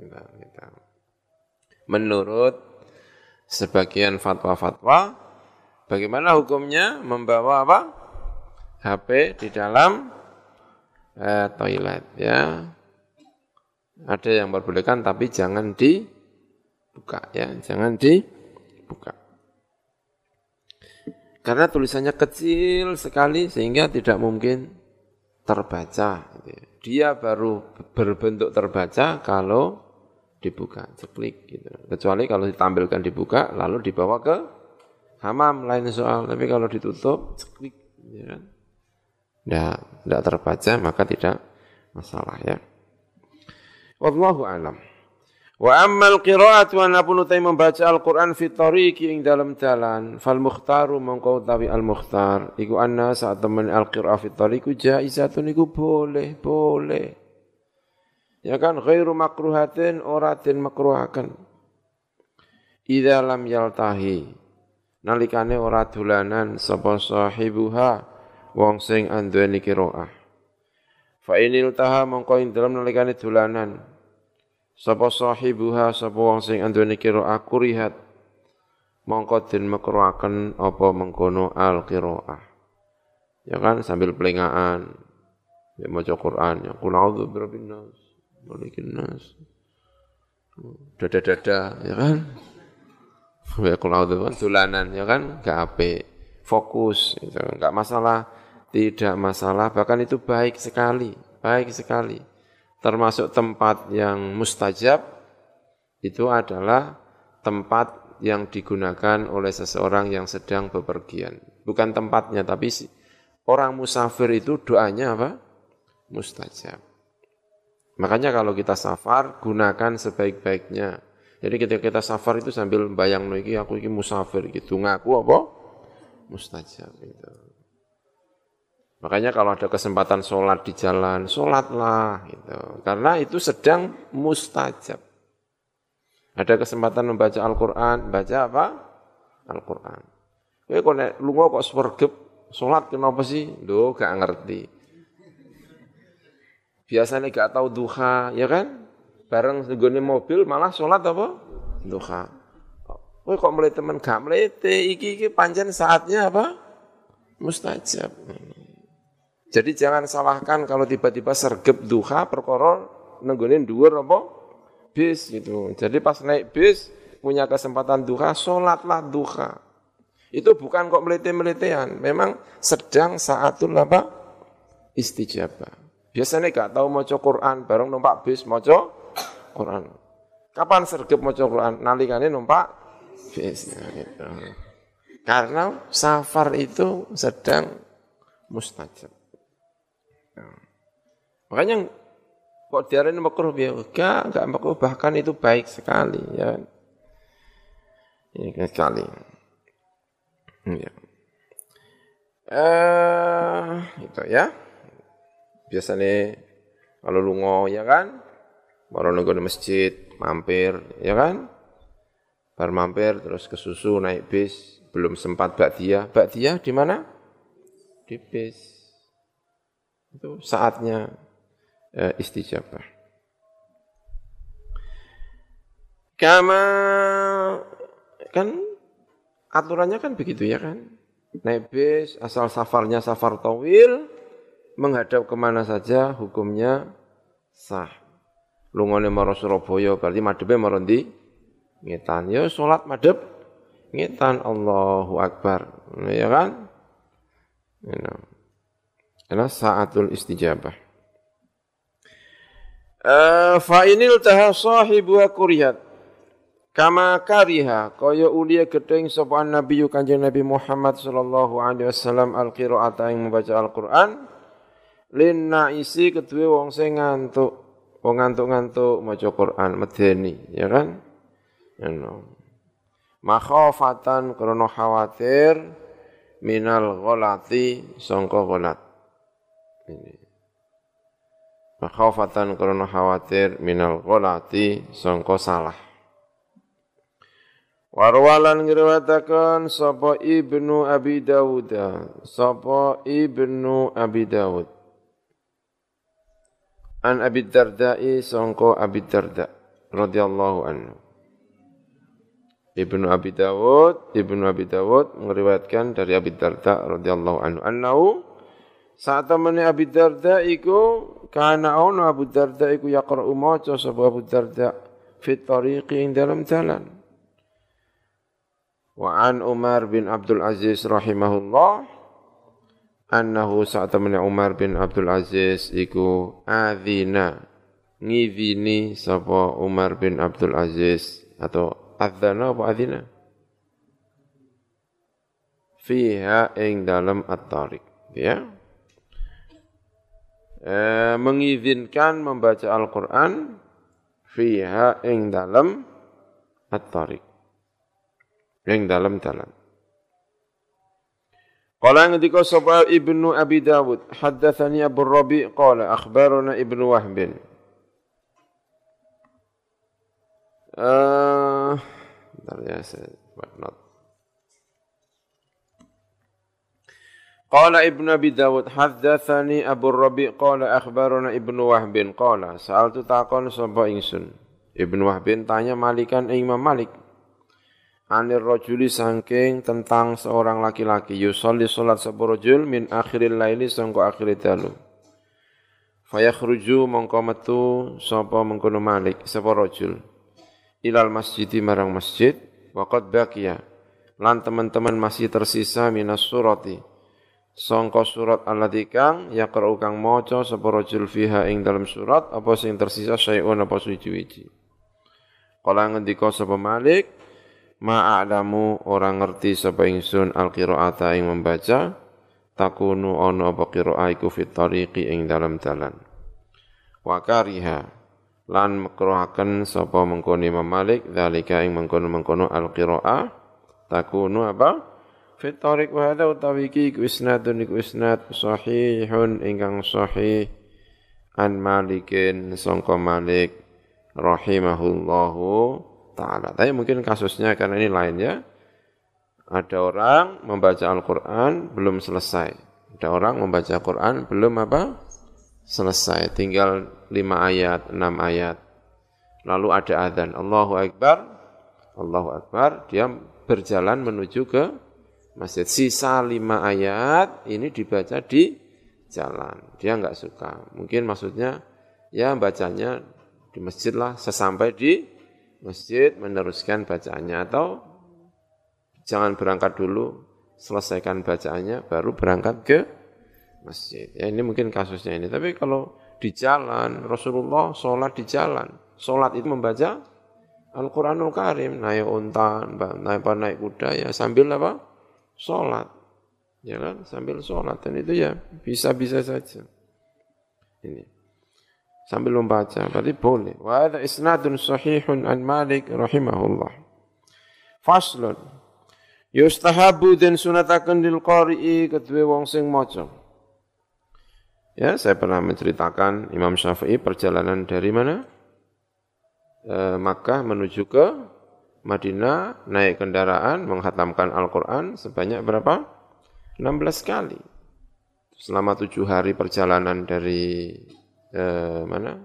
Gitu, gitu. Menurut sebagian fatwa-fatwa bagaimana hukumnya membawa apa HP di dalam eh, toilet ya ada yang perbolehkan tapi jangan di buka ya, jangan dibuka. Karena tulisannya kecil sekali sehingga tidak mungkin terbaca. Gitu ya. Dia baru berbentuk terbaca kalau dibuka, ceklik gitu. Kecuali kalau ditampilkan dibuka lalu dibawa ke hamam lain soal. Tapi kalau ditutup ceklik ya kan. Tidak, tidak terbaca maka tidak masalah ya. Wallahu alam. Wa ammal qiraat wa napun utai membaca Al-Qur'an fi tariqi ing dalam jalan fal mukhtaru mongko utawi al mukhtar iku anna saat temen al qira'a fi tariqi jaizatun iku boleh boleh ya kan ghairu makruhatin ora den makruhaken. Idza lam yaltahi nalikane ora dolanan sapa sahibuha wong sing anduweni qiraah fa inil taha mongko ing dalem nalikane dolanan. Sapa sahibuha sapa wong sing andone qiraah kurihat. Mongko den makruhaken apa mengkono al qiraah. Ya kan sambil pelengahan ya maca Quran ya qul a'udzu birabbin nas nas. Dada-dada ya kan. Ya kan dolanan ya kan gak ape. Fokus itu enggak masalah tidak masalah bahkan itu baik sekali baik sekali termasuk tempat yang mustajab itu adalah tempat yang digunakan oleh seseorang yang sedang bepergian. Bukan tempatnya, tapi orang musafir itu doanya apa? Mustajab. Makanya kalau kita safar, gunakan sebaik-baiknya. Jadi ketika kita safar itu sambil bayang lagi aku ini musafir gitu. Ngaku apa? Mustajab gitu. Makanya kalau ada kesempatan sholat di jalan, sholatlah. Gitu. Karena itu sedang mustajab. Ada kesempatan membaca Al-Quran, baca apa? Al-Quran. Eh kok lunga kok swergep, sholat kenapa sih? Loh, gak ngerti. Biasanya gak tahu duha, ya kan? Bareng segone mobil malah sholat apa? Duha. Kowe kok mulai teman gak melete, iki iki panjang saatnya apa? Mustajab. Jadi jangan salahkan kalau tiba-tiba sergep duha perkara nenggonin dhuwur apa bis gitu. Jadi pas naik bis punya kesempatan duha, sholatlah duha. Itu bukan kok melete-meletean, memang sedang saatul apa? Istijabah. Biasanya gak tahu mau Quran, bareng numpak bis mau Quran. Kapan sergep mau Quran? Nalikane numpak bis. gitu. Karena safar itu sedang mustajab. Makanya kok diarahin makruh ya enggak, enggak makruh bahkan itu baik sekali ya. Ini kan sekali. Ya. Eh, itu ya. Biasanya kalau lungo ya kan, baru nunggu di masjid, mampir, ya kan? Bar mampir terus ke susu naik bis, belum sempat bakdia. Bakdia di mana? Di bis. Itu saatnya uh, istijabah. Kama kan aturannya kan begitu ya kan. Naik bis asal safarnya safar tawil menghadap ke mana saja hukumnya sah. Lungone maro Surabaya berarti madhepe maro ndi? Ngetan. Ya salat madhep ngetan Allahu Akbar. Ya kan? Ya. Karena saatul istijabah. Eh, fa inil taha sahibu kurihat kama kariha kaya ulia gedeng sapa nabi kanjeng Nabi Muhammad sallallahu alaihi wasallam al qiraata yang membaca Al-Qur'an lin naisi kedue wong sing ngantuk. Wong ngantuk-ngantuk maca Qur'an medeni ya kan? Ngono. Makhafatan krana khawatir minal ghalati sangka ghalat. Ini. Makhafatan karena khawatir minal gholati sangka salah. Warwalan ngriwayataken sapa Ibnu Abi Dawud, sapa Ibnu Abi Dawud. An Abi Darda'i sangka Abi Darda radhiyallahu anhu. Ibnu Abi Dawud, Ibnu Abi Dawud meriwayatkan dari Abi Darda radhiyallahu anhu annahu saat temene Abi Darda iku kana ono Abu Darda iku yaqra'u maca sapa Abu Darda fit tariqi ing dalam jalan. Wa an Umar bin Abdul Aziz rahimahullah annahu saat Umar bin Abdul Aziz iku adzina. Ngidini sapa Umar bin Abdul Aziz atau adzana apa adzina? Fiha ing dalam at-tariq ya. E, mengizinkan membaca Al-Qur'an fiha ing dalam at-tariq. Yang dalam dalam. Qala ngendika sapa Ibnu Abi Dawud, haddatsani Abu Rabi qala akhbarana Ibnu Wahb. Uh, bentar ya, saya buat not. Qala Ibnu Abi Dawud haddatsani Abu Rabi qala akhbarana Ibnu Wahb qala sa'altu taqon sapa ingsun. Ibnu Wahb tanya Malikan Imam Malik anir rajuli sangking tentang seorang laki-laki. Yusolli salat sapa rajul min akhiril laili sangko akhir dalu. Fayakhruju mongko metu sapa mengkono malik sapa rajul ilal masjid marang masjid waqad baqiya. Lan teman-teman masih tersisa minas surati. Sangka surat allati kang yaqra'u kang maca sapa rajul fiha ing dalam surat apa sing tersisa syai'un apa suci-wici Kala ngendika sapa Malik ma'alamu orang ngerti sapa ingsun al-qiraata ing membaca takunu ono apa qira'a iku fit tariqi ing dalam dalan wa kariha lan makruhaken sapa mengkono Imam Malik zalika ing mengkono-mengkono al-qira'a takunu apa? Fit tariq wa hadha utawi iki isnadun iku isnad sahihun ingkang sahih. An Malikin sangka Malik rahimahullahu Ta'ala. Tapi mungkin kasusnya karena ini lain ya. Ada orang membaca Al-Quran belum selesai. Ada orang membaca Al-Quran belum apa? Selesai. Tinggal lima ayat, enam ayat. Lalu ada adhan. Allahu Akbar. Allahu Akbar. Dia berjalan menuju ke masjid. Sisa lima ayat ini dibaca di jalan. Dia nggak suka. Mungkin maksudnya ya bacanya di masjid lah sesampai di masjid meneruskan bacaannya atau jangan berangkat dulu selesaikan bacaannya baru berangkat ke masjid. Ya ini mungkin kasusnya ini. Tapi kalau di jalan Rasulullah sholat di jalan, sholat itu membaca Al-Quranul Karim, naik unta, naik naik kuda ya sambil apa? Sholat, ya kan? Sambil sholat dan itu ya bisa-bisa saja. Ini sambil membaca. Berarti boleh. Wa hadha isnadun sahihun an Malik rahimahullah. Faslun. Yustahabu dan sunatakan lil qari'i kedua wong sing maca. Ya saya pernah menceritakan Imam Syafi'i perjalanan dari mana? E, Makkah menuju ke Madinah naik kendaraan menghatamkan Al-Quran sebanyak berapa? 16 kali. Selama tujuh hari perjalanan dari eh, mana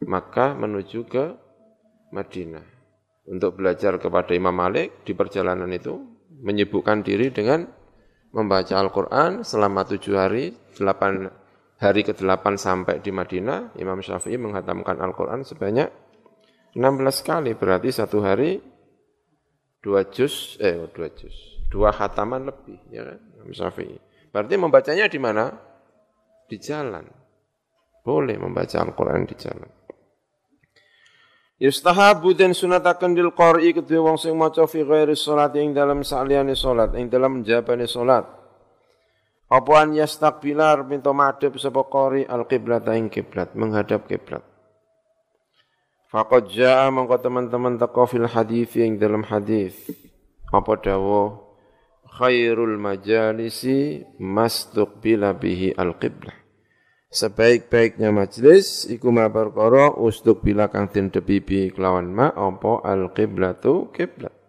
Makkah menuju ke Madinah untuk belajar kepada Imam Malik di perjalanan itu menyibukkan diri dengan membaca Al-Quran selama tujuh hari, delapan hari ke-8 sampai di Madinah, Imam Syafi'i menghatamkan Al-Quran sebanyak 16 kali, berarti satu hari dua juz, eh dua juz, dua khataman lebih, ya kan, Imam Syafi'i. Berarti membacanya di mana? Di jalan. Boleh membaca Al-Quran di jalan. Yustahabu dan sunatakan dil qari kedua wong sing maca fi ghairi salat ing dalam saliyane salat ing dalam jabane salat. Apa an yastaqbilar minta madhep sapa qari al-qiblat ing kiblat menghadap kiblat. Faqad jaa mongko teman-teman teko fil hadis ing dalam hadis. Apa dawuh khairul majalisi mastuqbila bihi al-qiblah sebaik-baiknya majlis iku ma perkara ustuk bila kang den debibi kelawan ma apa al qiblatu kiblat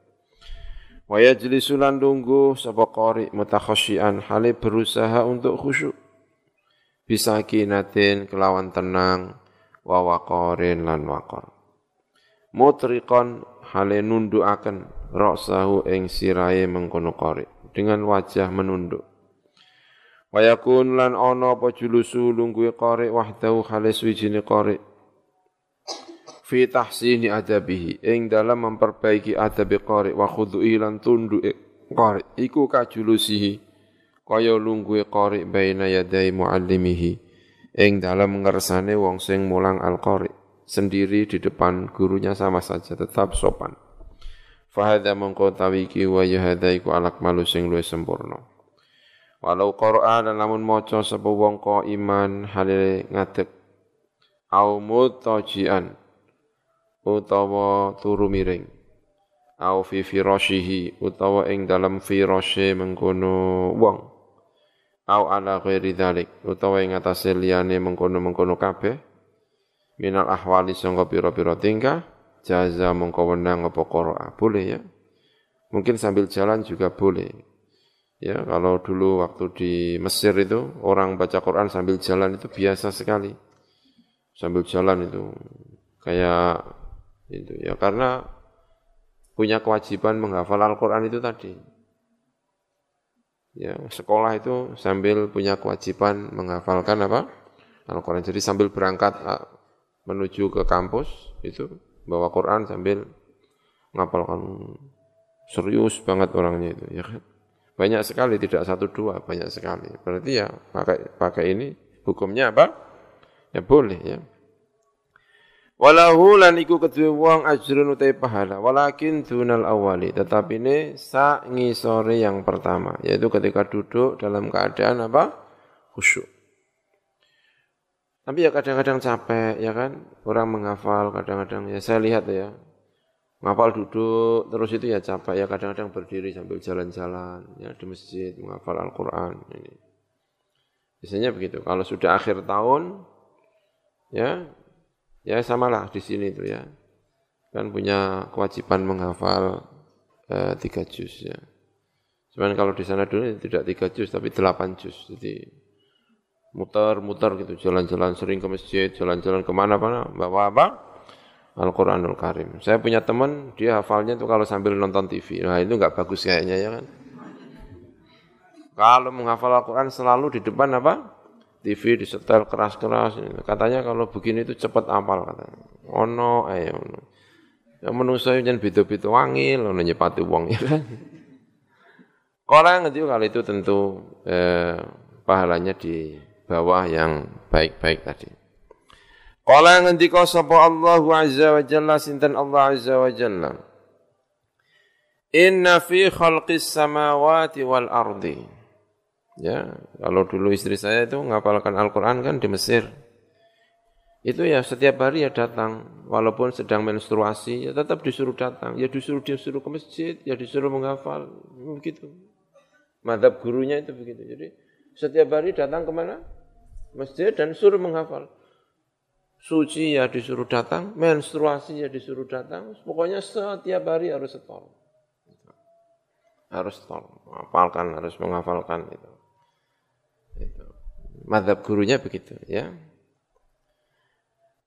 wa yajlisu lan lungguh sapa qari mutakhasyian hale berusaha untuk khusyuk. Bisa kinatin kelawan tenang wa waqarin lan waqar. Mutriqan hale nundukaken ra'sahu ing sirahe mengkono qari dengan wajah menunduk Wayakun lan ono apa julusu lungguhe qari wahdahu khalis wijine qari. fi tahsini adabihi ing dalam memperbaiki adabi qari wa khudu'i lan tunduke qari. Iku kajulusihi kaya lungguhe qari baina yadai muallimihi ing dalam ngersane wong sing mulang al-qari sendiri di depan gurunya sama saja tetap sopan. Fahadha mongko tawiki wa yahadha iku alak malu sing luwih sempurna walau Qur'an lamun maca sapa wong iman halile ngadeg. Au mutajian utawa turu miring. Au fi utawa ing dalam firashe mengkono wong. Au ala ghairi dzalik utawa ing atase liyane mengkono-mengkono kabeh. Minal ahwali sangka pira-pira tingkah jaza mengko wenang apa qira'a boleh ya? Mungkin sambil jalan juga boleh ya kalau dulu waktu di Mesir itu orang baca Quran sambil jalan itu biasa sekali sambil jalan itu kayak itu ya karena punya kewajiban menghafal Al-Qur'an itu tadi. Ya, sekolah itu sambil punya kewajiban menghafalkan apa? Al-Qur'an. Jadi sambil berangkat menuju ke kampus itu bawa Quran sambil ngapalkan serius banget orangnya itu ya kan. Banyak sekali tidak satu dua, banyak sekali. Berarti ya pakai pakai ini hukumnya apa? Ya boleh ya. Walahu lan iku kedue wong ajrun utai pahala walakin dunal awali tetapi ini sa ngisore yang pertama yaitu ketika duduk dalam keadaan apa khusyuk. Tapi ya kadang-kadang capek ya kan orang menghafal kadang-kadang ya saya lihat ya menghafal duduk terus itu ya capek ya kadang-kadang berdiri sambil jalan-jalan ya di masjid menghafal Al-Qur'an ini. Biasanya begitu. Kalau sudah akhir tahun ya Ya samalah di sini itu ya. Kan punya kewajiban menghafal eh, tiga juz ya. Cuman kalau di sana dulu tidak tiga juz tapi delapan juz. Jadi muter-muter gitu, jalan-jalan sering ke masjid, jalan-jalan ke mana-mana, bawa apa? Al-Quranul Karim. Saya punya teman, dia hafalnya tuh kalau sambil nonton TV. Nah itu nggak bagus kayaknya ya kan. Kalau menghafal Al-Quran selalu di depan apa? TV disetel keras-keras. Katanya kalau begini itu cepat apal katanya. Ono ayo ono. Ya manusia yang beda-beda wangil, ono nyepati wong ya kan. Yang itu kalau itu tentu eh, pahalanya di bawah yang baik-baik tadi. Yang ngendika sapa Allah azza wa jalla sinten Allah azza wa jalla. Inna fi khalqis samawati wal ardi Ya, kalau dulu istri saya itu ngapalkan Al-Quran kan di Mesir. Itu ya setiap hari ya datang, walaupun sedang menstruasi, ya tetap disuruh datang. Ya disuruh disuruh ke masjid, ya disuruh menghafal, begitu. Madhab gurunya itu begitu. Jadi setiap hari datang ke mana? Masjid dan suruh menghafal. Suci ya disuruh datang, menstruasi ya disuruh datang. Pokoknya setiap hari harus setor. Harus setor, hafalkan, harus menghafalkan itu. Itu. Madhab gurunya begitu ya.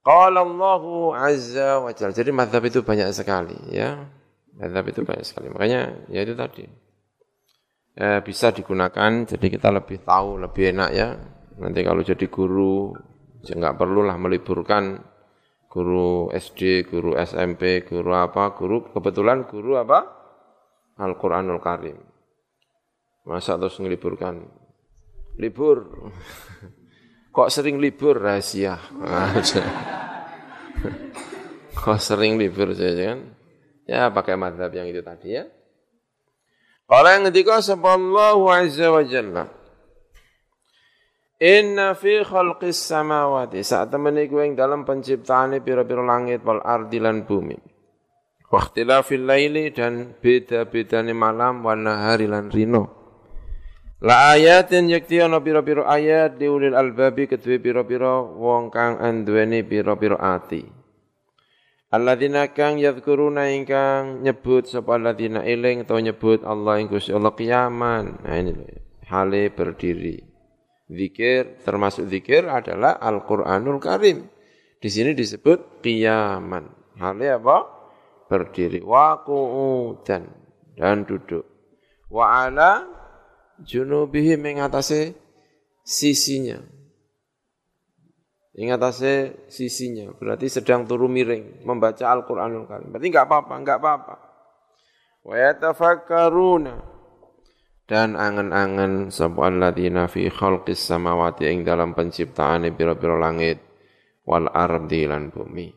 Qala Allahu azza wa jalla. Jadi madhab itu banyak sekali ya. Madhab itu banyak sekali. Makanya ya itu tadi. Ya, bisa digunakan jadi kita lebih tahu, lebih enak ya. Nanti kalau jadi guru nggak perlulah meliburkan guru SD, guru SMP, guru apa, guru kebetulan guru apa? Al-Qur'anul Karim. Masa terus ngeliburkan libur. Kok sering libur rahasia? Kok sering libur saja kan? Ya pakai madhab yang itu tadi ya. Kalau yang ketiga Allah azza wa jalla. Inna fi khalqis samawati saat temen iku ing dalam penciptaan pira-pira langit wal ardi lan bumi. Wa ikhtilafil laili dan beda-bedane malam wa nahari lan rino. La ayatin yakti ana pira-pira ayat diulil albabi kedue pira-pira wong kang anduweni pira-pira ati. Alladzina kang yadhkuruna ingkang nyebut sapa alladzina eling atau nyebut Allah ing Gusti Allah kiaman. Nah ini hale berdiri. Zikir termasuk zikir adalah Al-Qur'anul Karim. Di sini disebut kiaman. Hale apa? Berdiri. Wa dan dan duduk. Wa ala junubihi mengatasi sisinya. Atasnya sisinya, berarti sedang turu miring, membaca Al-Quranul Karim. Berarti enggak apa-apa, enggak apa-apa. Wa yatafakkaruna dan angen-angen sapa alladzina fi khalqis samawati ing dalam penciptaan pira-pira langit wal ardi lan bumi.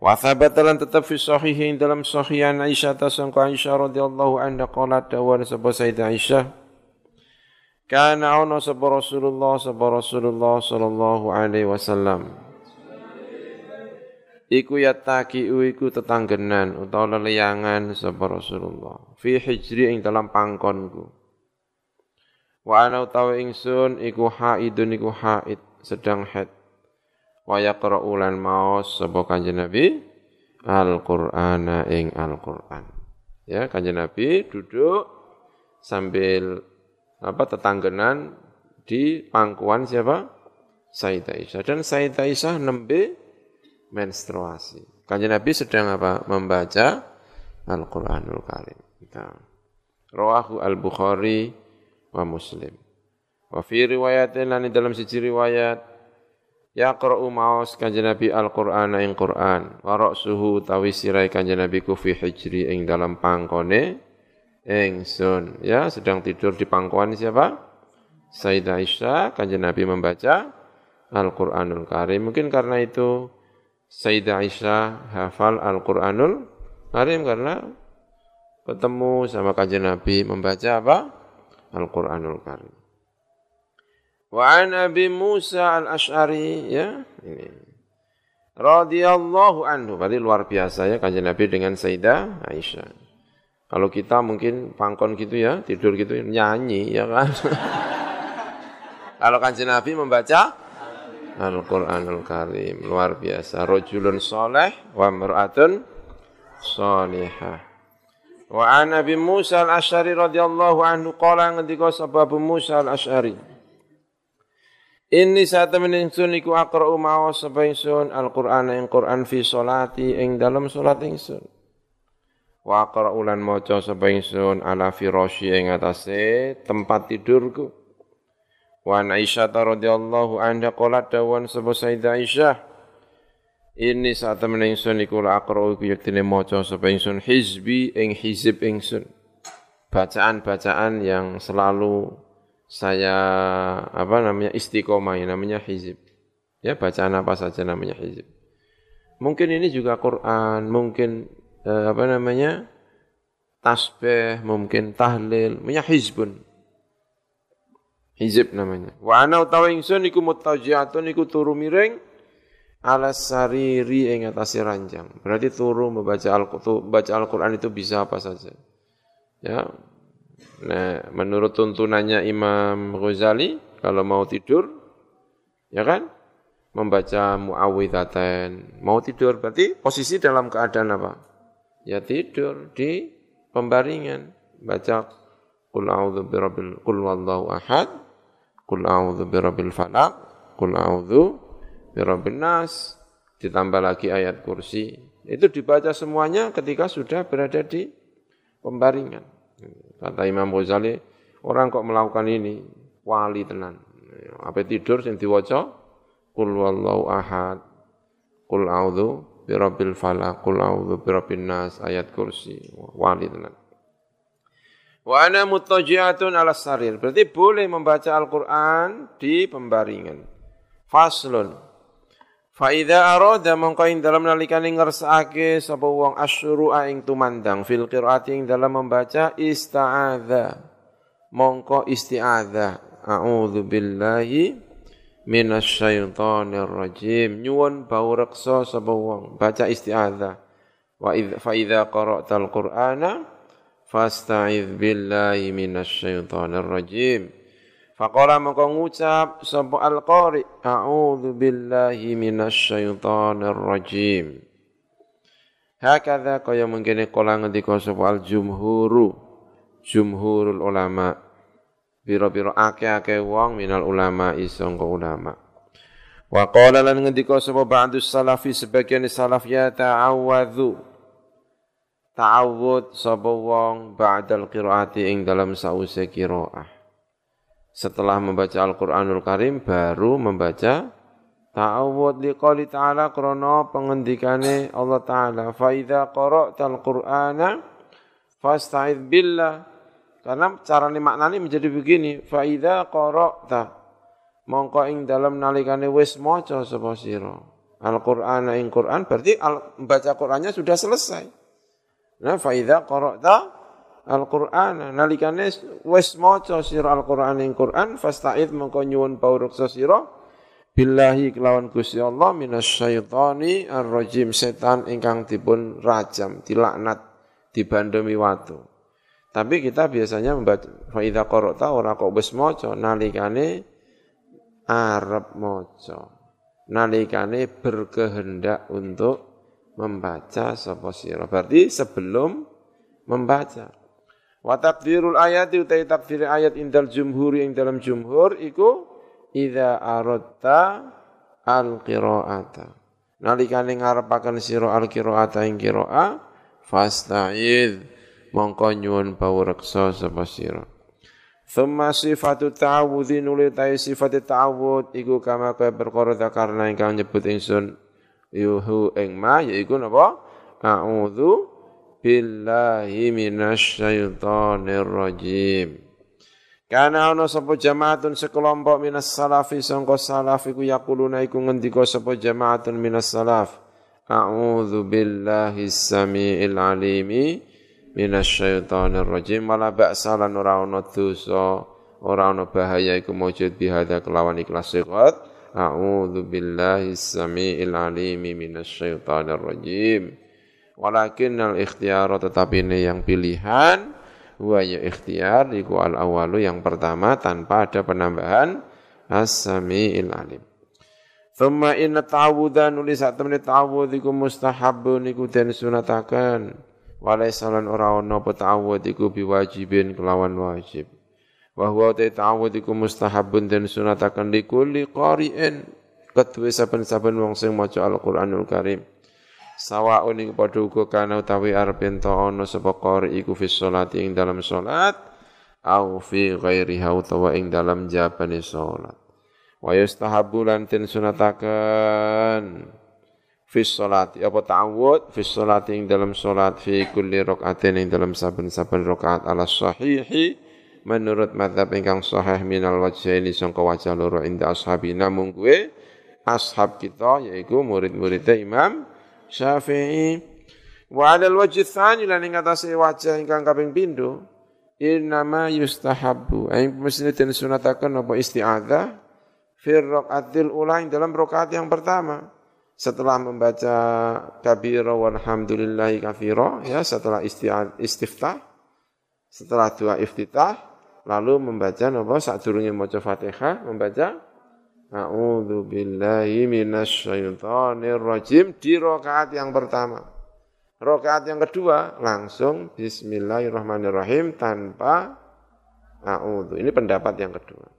Wa thabata lan tetap fi sahihin dalam sahihan Aisyah tasangka Aisyah radhiyallahu anha qalat dawan sapa Sayyidah Aisyah Kana ono sapa Rasulullah sapa Rasulullah sallallahu alaihi wasallam. Iku yataki iku tetanggenan utawa leleyangan sapa Rasulullah fi hijri ing dalam pangkonku. Wa ana utawa ingsun iku haidun iku haid sedang haid. Wa yaqra'u lan maos sapa Kanjeng Nabi Al-Qur'ana ing Al-Qur'an. Ya, Kanjeng Nabi duduk sambil apa tetanggenan di pangkuan siapa? Sayyidah Aisyah. Dan Sayyidah Aisyah nembe menstruasi. Kanjeng Nabi sedang apa? Membaca Al-Qur'anul Karim. Nah. Rawahu Al-Bukhari wa Muslim. Wa fi riwayatin lan dalam siji riwayat yaqra'u maos kanjeng Nabi Al-Qur'an ing Qur'an wa ra'suhu tawi sirai kanjeng Nabi ku fi hijri ing dalam pangkone Engsun ya sedang tidur di pangkuan siapa? Sayyidah Aisyah, kanjeng Nabi membaca Al-Qur'anul Karim. Mungkin karena itu Sayyidah Aisyah hafal Al-Qur'anul Karim karena ketemu sama kanjeng Nabi membaca apa? Al-Qur'anul Karim. Wa an Abi Musa al-Ash'ari ya ini radhiyallahu anhu berarti luar biasa ya kanjeng Nabi dengan Sayyidah Aisyah. Kalau kita mungkin pangkon gitu ya, tidur gitu nyanyi ya kan. Kalau kanjeng Nabi membaca Al-Qur'anul Karim, luar biasa. Rajulun soleh wa mar'atun salihah. Wa an Nabi Musa al-Asy'ari radhiyallahu anhu qala ngendika sebab Musa al-Asy'ari. Inni saat ingsun iku aqra'u sapa Al-Qur'an ing Qur'an fi sholati ing dalam salat ingsun. Wa qara'ulan maca sapa ingsun ala firasyi ing atase tempat tidurku. Wa Aisyah radhiyallahu anha qalat dawan sapa Sayyidah Aisyah ini saat temen ingsun iku aqra'u iku yektine maca sapa ingsun hizbi ing hizib ingsun. Bacaan-bacaan yang selalu saya apa namanya istiqomah namanya hizib. Ya bacaan apa saja namanya hizib. Mungkin ini juga Quran, mungkin eh, apa namanya tasbih, mungkin tahlil, namanya hizbun. Hizib namanya. Wa ana utawa ingsun iku mutajiatun iku turu miring ala sariri ing atase ranjang. Berarti turu membaca Al-Qur'an baca Al-Qur'an itu bisa apa saja. Ya. Nah, menurut tuntunannya Imam Ghazali kalau mau tidur ya kan? Membaca muawwidzatain. Mau tidur berarti posisi dalam keadaan apa? ya tidur di pembaringan baca qul a'udzu birabbil qul wallahu ahad qul a'udzu birabbil falaq qul a'udzu birabbin nas. Ditambah lagi ayat kursi. Itu dibaca semuanya ketika sudah berada di pembaringan. Kata Imam Ghazali orang kok melakukan ini? Wali tenan. Apa tidur sing diwaca? Qul wallahu ahad. Qul a'udzu birabbil falaq qul a'udzu birabbin nas. Ayat kursi. Wali tenan wa ana muttaji'atun ala sarir. Berarti boleh membaca Al-Qur'an di pembaringan. Faslun. Fa idza arada mongko ing dalam nalikane ngersake sapa wong asyuru ing tumandang. Fil qiraati ing dalam membaca ista'adza mongko isti'adza. A'udzu billahi minasyaitonir rajim nyuwun bau reksa sapa wong. Baca isti'adzah wa idza fa idza qara'tal qur'ana fasta'iz billahi minasyaitonir rajim faqala maka ngucap sapa al-qari a'udzu billahi minasyaitonir rajim hakadha kaya mungkin kala ngendika sapa al-jumhuru jumhurul ulama Biro-biro ake-ake wong minal ulama isongko ulama. Wa qala lan ngendika sapa ba'du salafi sebagian salaf ya ta'awadhu. Ta'awud sapa wong ba'dal qiraati ing dalam sause qiraah. Setelah membaca Al-Qur'anul Karim baru membaca Ta'awud liqali ta'ala krana pengendikane Allah Ta'ala. Fa idza qara'tal Qur'ana fasta'id billah. Karena cara ini maknanya menjadi begini. Fa idza qara'ta mongko ing dalam nalikane wis maca sapa sira. Al-Qur'an ing Qur'an berarti al, baca Qur'annya sudah selesai. Nah, fa idza qara'ta Al-Qur'an nalikane wis maca sira Al-Qur'an ing Qur'an fasta'id mongko nyuwun pawruksa sira billahi kelawan Gusti Allah minasyaitani ar-rajim setan ingkang dipun rajam, dilaknat, dibandomi watu. Tapi kita biasanya membaca fa idza qara'ta ora kok wis maca nalikane arep maca. Nalikane berkehendak untuk membaca sapa sira. Berarti sebelum membaca. Wa takdirul ayati utai takdir ayat indal jumhur yang dalam jumhur iku idza aradta al-qira'ata. Nalikane ngarepaken sira al-qira'ata ing qira'a fasta'id mongko nyuwun pawreksa sapa sira. Thumma sifatu ta'awudhi nuli ta'i sifat ta'awud iku kama kaya perkara karena ingkang nyebut ingsun yuhu ing ma yaiku napa? A'udzu billahi minasyaitonir rajim. Kana ana sapa jamaatun sekelompok minas salafi sangka salaf iku yaquluna iku ngendika sapa jamaatun minas salaf. A'udzu billahi samiil alimi minasyaitonir rajim wala ba'sa lan ora ana dosa ora ana bahaya iku maujud bihadza kelawan ikhlas siqat. A'udzu billahi samiil alimi minasyaitonir rajim. Walakin al ikhtiyara tetapi ini yang pilihan Huwa ya ikhtiar iku al awalu yang pertama tanpa ada penambahan as-sami'il alim. Thumma inna ta'awudha nulis saat temen ta'awud iku mustahabun iku den sunatakan. Walaisalan ora ono apa iku biwajibin kelawan wajib. Wa huwa ta ta'awud iku mustahabun den sunatakan likulli qari'in. Kedua saben-saben wong sing maca Al-Qur'anul Karim sawaun iku padha uga kana utawi arep ento ana sapa qari iku fi sholati ing dalam salat au fi ghairiha utawa ing dalam jabane salat wa yustahabbu lan tin sunataken fi sholati apa ta'awud fi sholati ing dalam salat fi kulli rakaatin ing dalam saben-saben rakaat ala sahihi menurut madhab ingkang sahih minal wajhaini sangka wajah loro inda ashabina kuwe ashab kita yaiku murid-muridnya Imam Syafi'i. Wa 'ala al-wajh tsani lan ing wajah ingkang kaping pindho innama yustahabbu. Ay mesti den sunataken apa isti'adzah fi raqatil ula dalam rakaat yang pertama. Setelah membaca kabira walhamdulillahi kafira ya setelah istiftah. Setelah dua iftitah lalu membaca napa sadurunge maca Fatihah membaca A'udzu billahi minasyaitonir rajim di rakaat yang pertama. Rakaat yang kedua langsung bismillahirrahmanirrahim tanpa a'udzu. Ini pendapat yang kedua.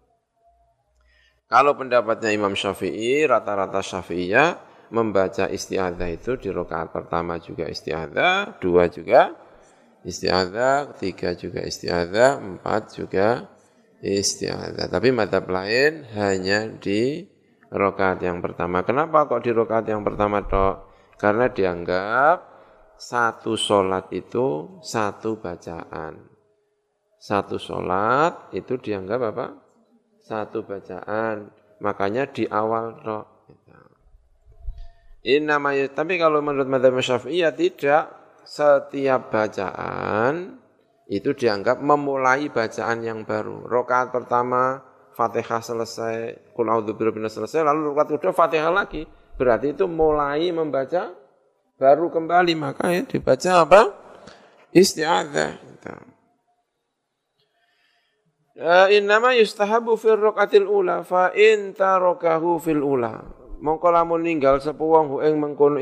Kalau pendapatnya Imam Syafi'i, rata-rata Syafi'iyah membaca isti'adzah itu di rakaat pertama juga isti'adzah, dua juga isti'adzah, tiga juga isti'adzah, empat juga istiadah. Tapi madhab lain hanya di rokaat yang pertama. Kenapa kok di rokaat yang pertama toh? Karena dianggap satu solat itu satu bacaan. Satu solat itu dianggap apa? Satu bacaan. Makanya di awal toh. Ini namanya, tapi kalau menurut madhab syafi'iyah tidak setiap bacaan itu dianggap memulai bacaan yang baru. Rokaat pertama Fatihah selesai, Qul a'udzu selesai, lalu rokaat kedua Fatihah lagi. Berarti itu mulai membaca baru kembali maka ya dibaca apa? Isti'adzah. Uh, innama yustahabu fil raqatil ula fa in tarakahu fil ula mongko lamun ninggal sapa wong ing mengkono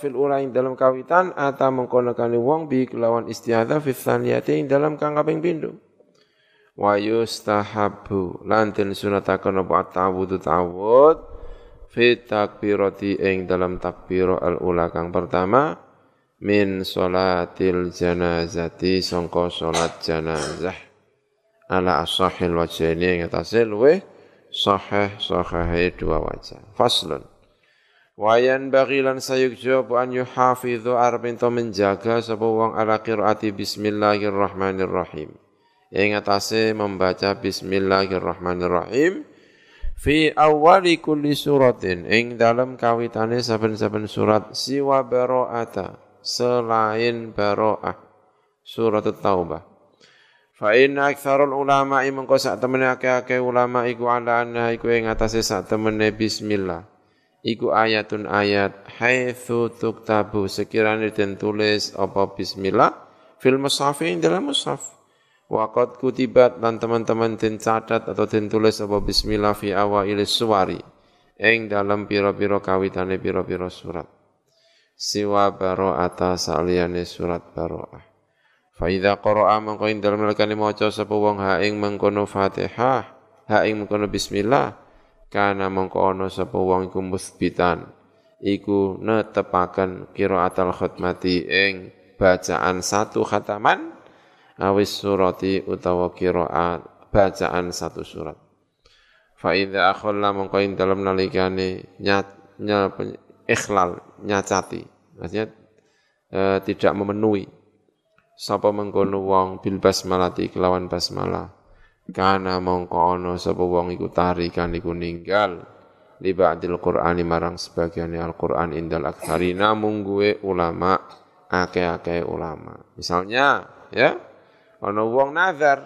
fil ula ing dalam kawitan ata mengkono kane wong bi kelawan istiadha fil tsaniyati ing dalam kang kaping pindho. Wa yustahabu. Lan den sunataken apa? Ta'awudhu ta'awud fi takbirati ing dalam takbir al ula kang pertama min salatil janazati sangka salat janazah ala asahil wajhani ing atase luweh sahih sahih dua wajah. Faslun. Wayan bagilan sayukjo an yuhafidhu arep menjaga sapa wong ala qiraati bismillahirrahmanirrahim. Ing atase membaca bismillahirrahmanirrahim fi awali kulli suratin ing dalam kawitane saben-saben surat siwa baro'ata selain baro'ah surat taubah Fa inna aktsarul ulama mengko sak temene akeh-akeh ulama iku ala anna iku ing atase sak temene bismillah. Iku ayatun ayat haitsu tuktabu sekiranya den tulis apa bismillah fil mushafi dalam mushaf Waqat kutibat dan teman-teman den catat atau den tulis apa bismillah fi awail suwari ing dalam pira-pira kawitane pira-pira surat. Siwa baro'ata saliyane surat baro'ah fa idza qara'a mangko ing dalem lekane maca sapa wong ha ing mengkono Fatihah ha ing mengkono bismillah kana mongko ana sapa wong iku musbitan iku netepaken qiraatul khutmati ing bacaan satu khataman awis surati utawa qiraat bacaan satu surat. Fa idza akhalla mongko ing dalem nalikane nyat ny, ikhlal nyacati maksudnya e, tidak memenuhi sapa mengkono wong bil basmalati kelawan basmalah Kana mongko ana sapa wong iku tarikan iku ninggal li ba'dil Qur'ani marang sebagian Al-Qur'an indal aktsarina mungguwe ulama akeh-akeh ulama. Misalnya ya ana wong nazar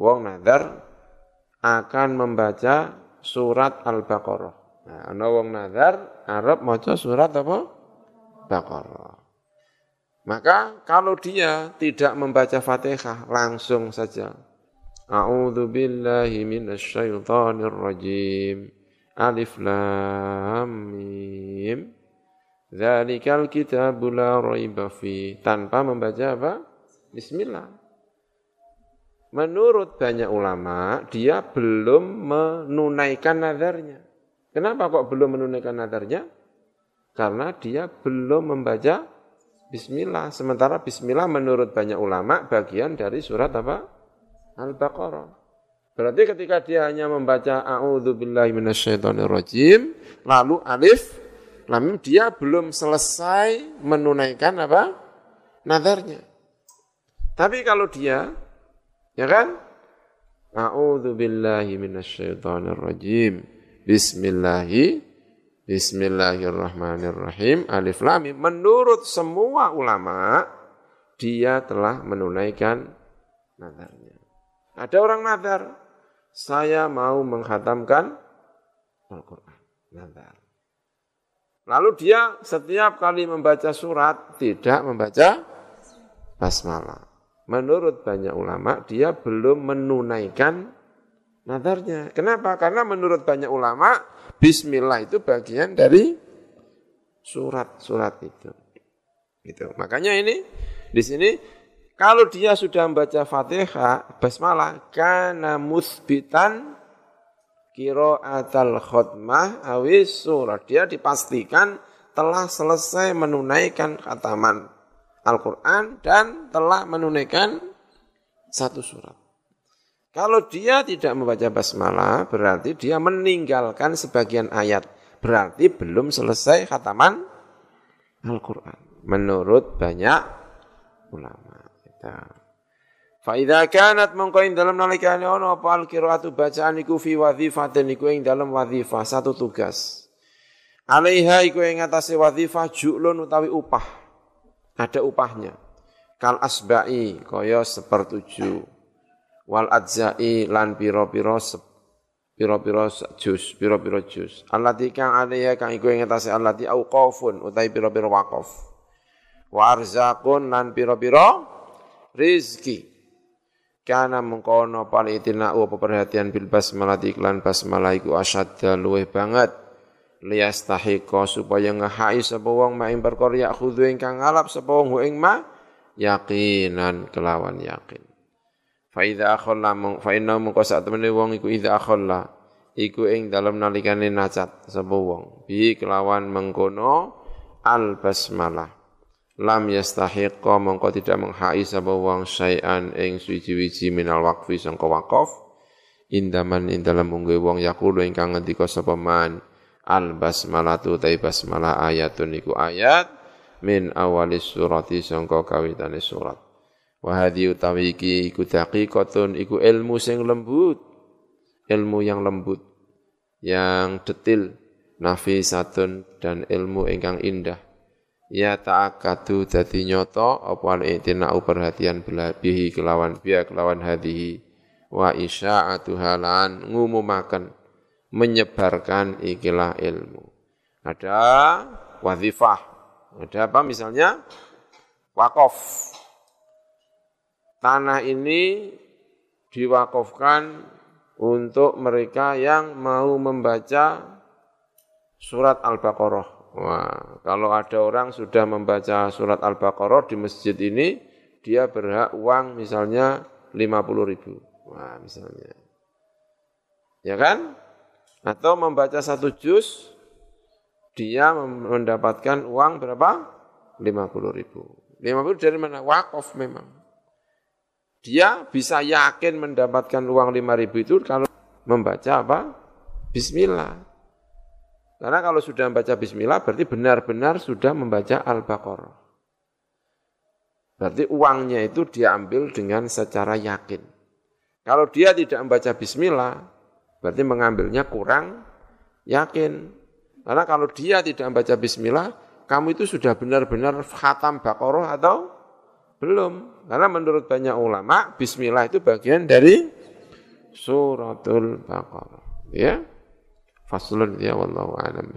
wong nazar akan membaca surat Al-Baqarah. Nah, ana wong nazar arep maca surat apa? Baqarah. Maka kalau dia tidak membaca Fatihah langsung saja A'udzu billahi minasyaitonir rajim. Alif lam mim. Dzalikal kitabu la. Tanpa membaca apa? Bismillah. Menurut banyak ulama, dia belum menunaikan nadarnya. Kenapa kok belum menunaikan nadarnya? Karena dia belum membaca Bismillah. Sementara Bismillah menurut banyak ulama bagian dari surat apa? Al-Baqarah. Berarti ketika dia hanya membaca A'udzu billahi rajim, lalu alif lam dia belum selesai menunaikan apa? Nadarnya. Tapi kalau dia ya kan? A'udzu billahi rajim. Bismillahi Bismillahirrahmanirrahim. Alif lam menurut semua ulama dia telah menunaikan nadarnya. Ada orang nadar, saya mau menghatamkan Al-Quran. Nadar. Lalu dia setiap kali membaca surat tidak membaca basmalah. Menurut banyak ulama dia belum menunaikan nadarnya. Kenapa? Karena menurut banyak ulama bismillah itu bagian dari surat-surat itu. Gitu. Makanya ini di sini kalau dia sudah membaca Fatihah, basmalah, kana musbitan atal khutmah awis surat. Dia dipastikan telah selesai menunaikan khataman Al-Quran dan telah menunaikan satu surat. Kalau dia tidak membaca basmalah, berarti dia meninggalkan sebagian ayat. Berarti belum selesai khataman Al-Quran. Menurut banyak ulama. Fa idza kanat mongko ing dalem nalikane ana apa al qiraatu bacaan iku fi wadhifatin iku ing dalem wadhifah satu tugas. Alaiha iku ing atase wadhifah ju'lun utawi upah. Ada upahnya. Kal asba'i kaya sepertuju. Wal adzai lan pira-pira pira-pira jus, pira-pira jus. Allati kang alaiha kang iku ing atase allati auqafun utawi pira-pira waqaf. Wa arzaqun lan pira-pira rizki. Kana mengkono palitina apa perhatian bil basmalah iklan basmalah iku asyadda luweh banget liyastahiqa supaya ngahai sapa wong ma ing perkara ingkang ngalap sapa wong ma yakinan kelawan yakin. Fa idza akhalla fa inna mungko sak temene wong iku idza akhalla iku ing dalem nalikane nacat sapa wong? Bi kelawan mengkono al basmalah lam yastahiqqa mongko tidak menghai sapa wong syai'an ing suci-wiji minal waqfi sangka waqaf. Indaman ing unggue wong yaqulu ingkang ngendika sapa man al basmalatu ta basmalah ayatun iku ayat min awalis surati sangka kawitane surat wa hadhi utawi iki iku daqiqatun iku ilmu sing lembut ilmu yang lembut yang detil nafisatun dan ilmu ingkang indah ya ta'akadu dadi nyoto apa al perhatian bihi kelawan biya kelawan hadhihi wa isya'atuha lan ngumumaken menyebarkan ikilah ilmu. Ada wazifah. Ada apa misalnya? Wakaf. Tanah ini diwakafkan untuk mereka yang mau membaca surat Al-Baqarah. Wah, kalau ada orang sudah membaca surat Al-Baqarah di masjid ini, dia berhak uang misalnya 50 ribu. Wah, misalnya. Ya kan? Atau membaca satu juz, dia mendapatkan uang berapa? 50 ribu. 50 dari mana? Wakaf memang. Dia bisa yakin mendapatkan uang 5 ribu itu kalau membaca apa? Bismillah. Karena kalau sudah membaca Bismillah berarti benar-benar sudah membaca Al-Baqarah. Berarti uangnya itu diambil dengan secara yakin. Kalau dia tidak membaca bismillah, berarti mengambilnya kurang yakin. Karena kalau dia tidak membaca bismillah, kamu itu sudah benar-benar khatam Baqarah atau belum? Karena menurut banyak ulama, bismillah itu bagian dari suratul Baqarah. Ya. Faslun ya wallahu a'lam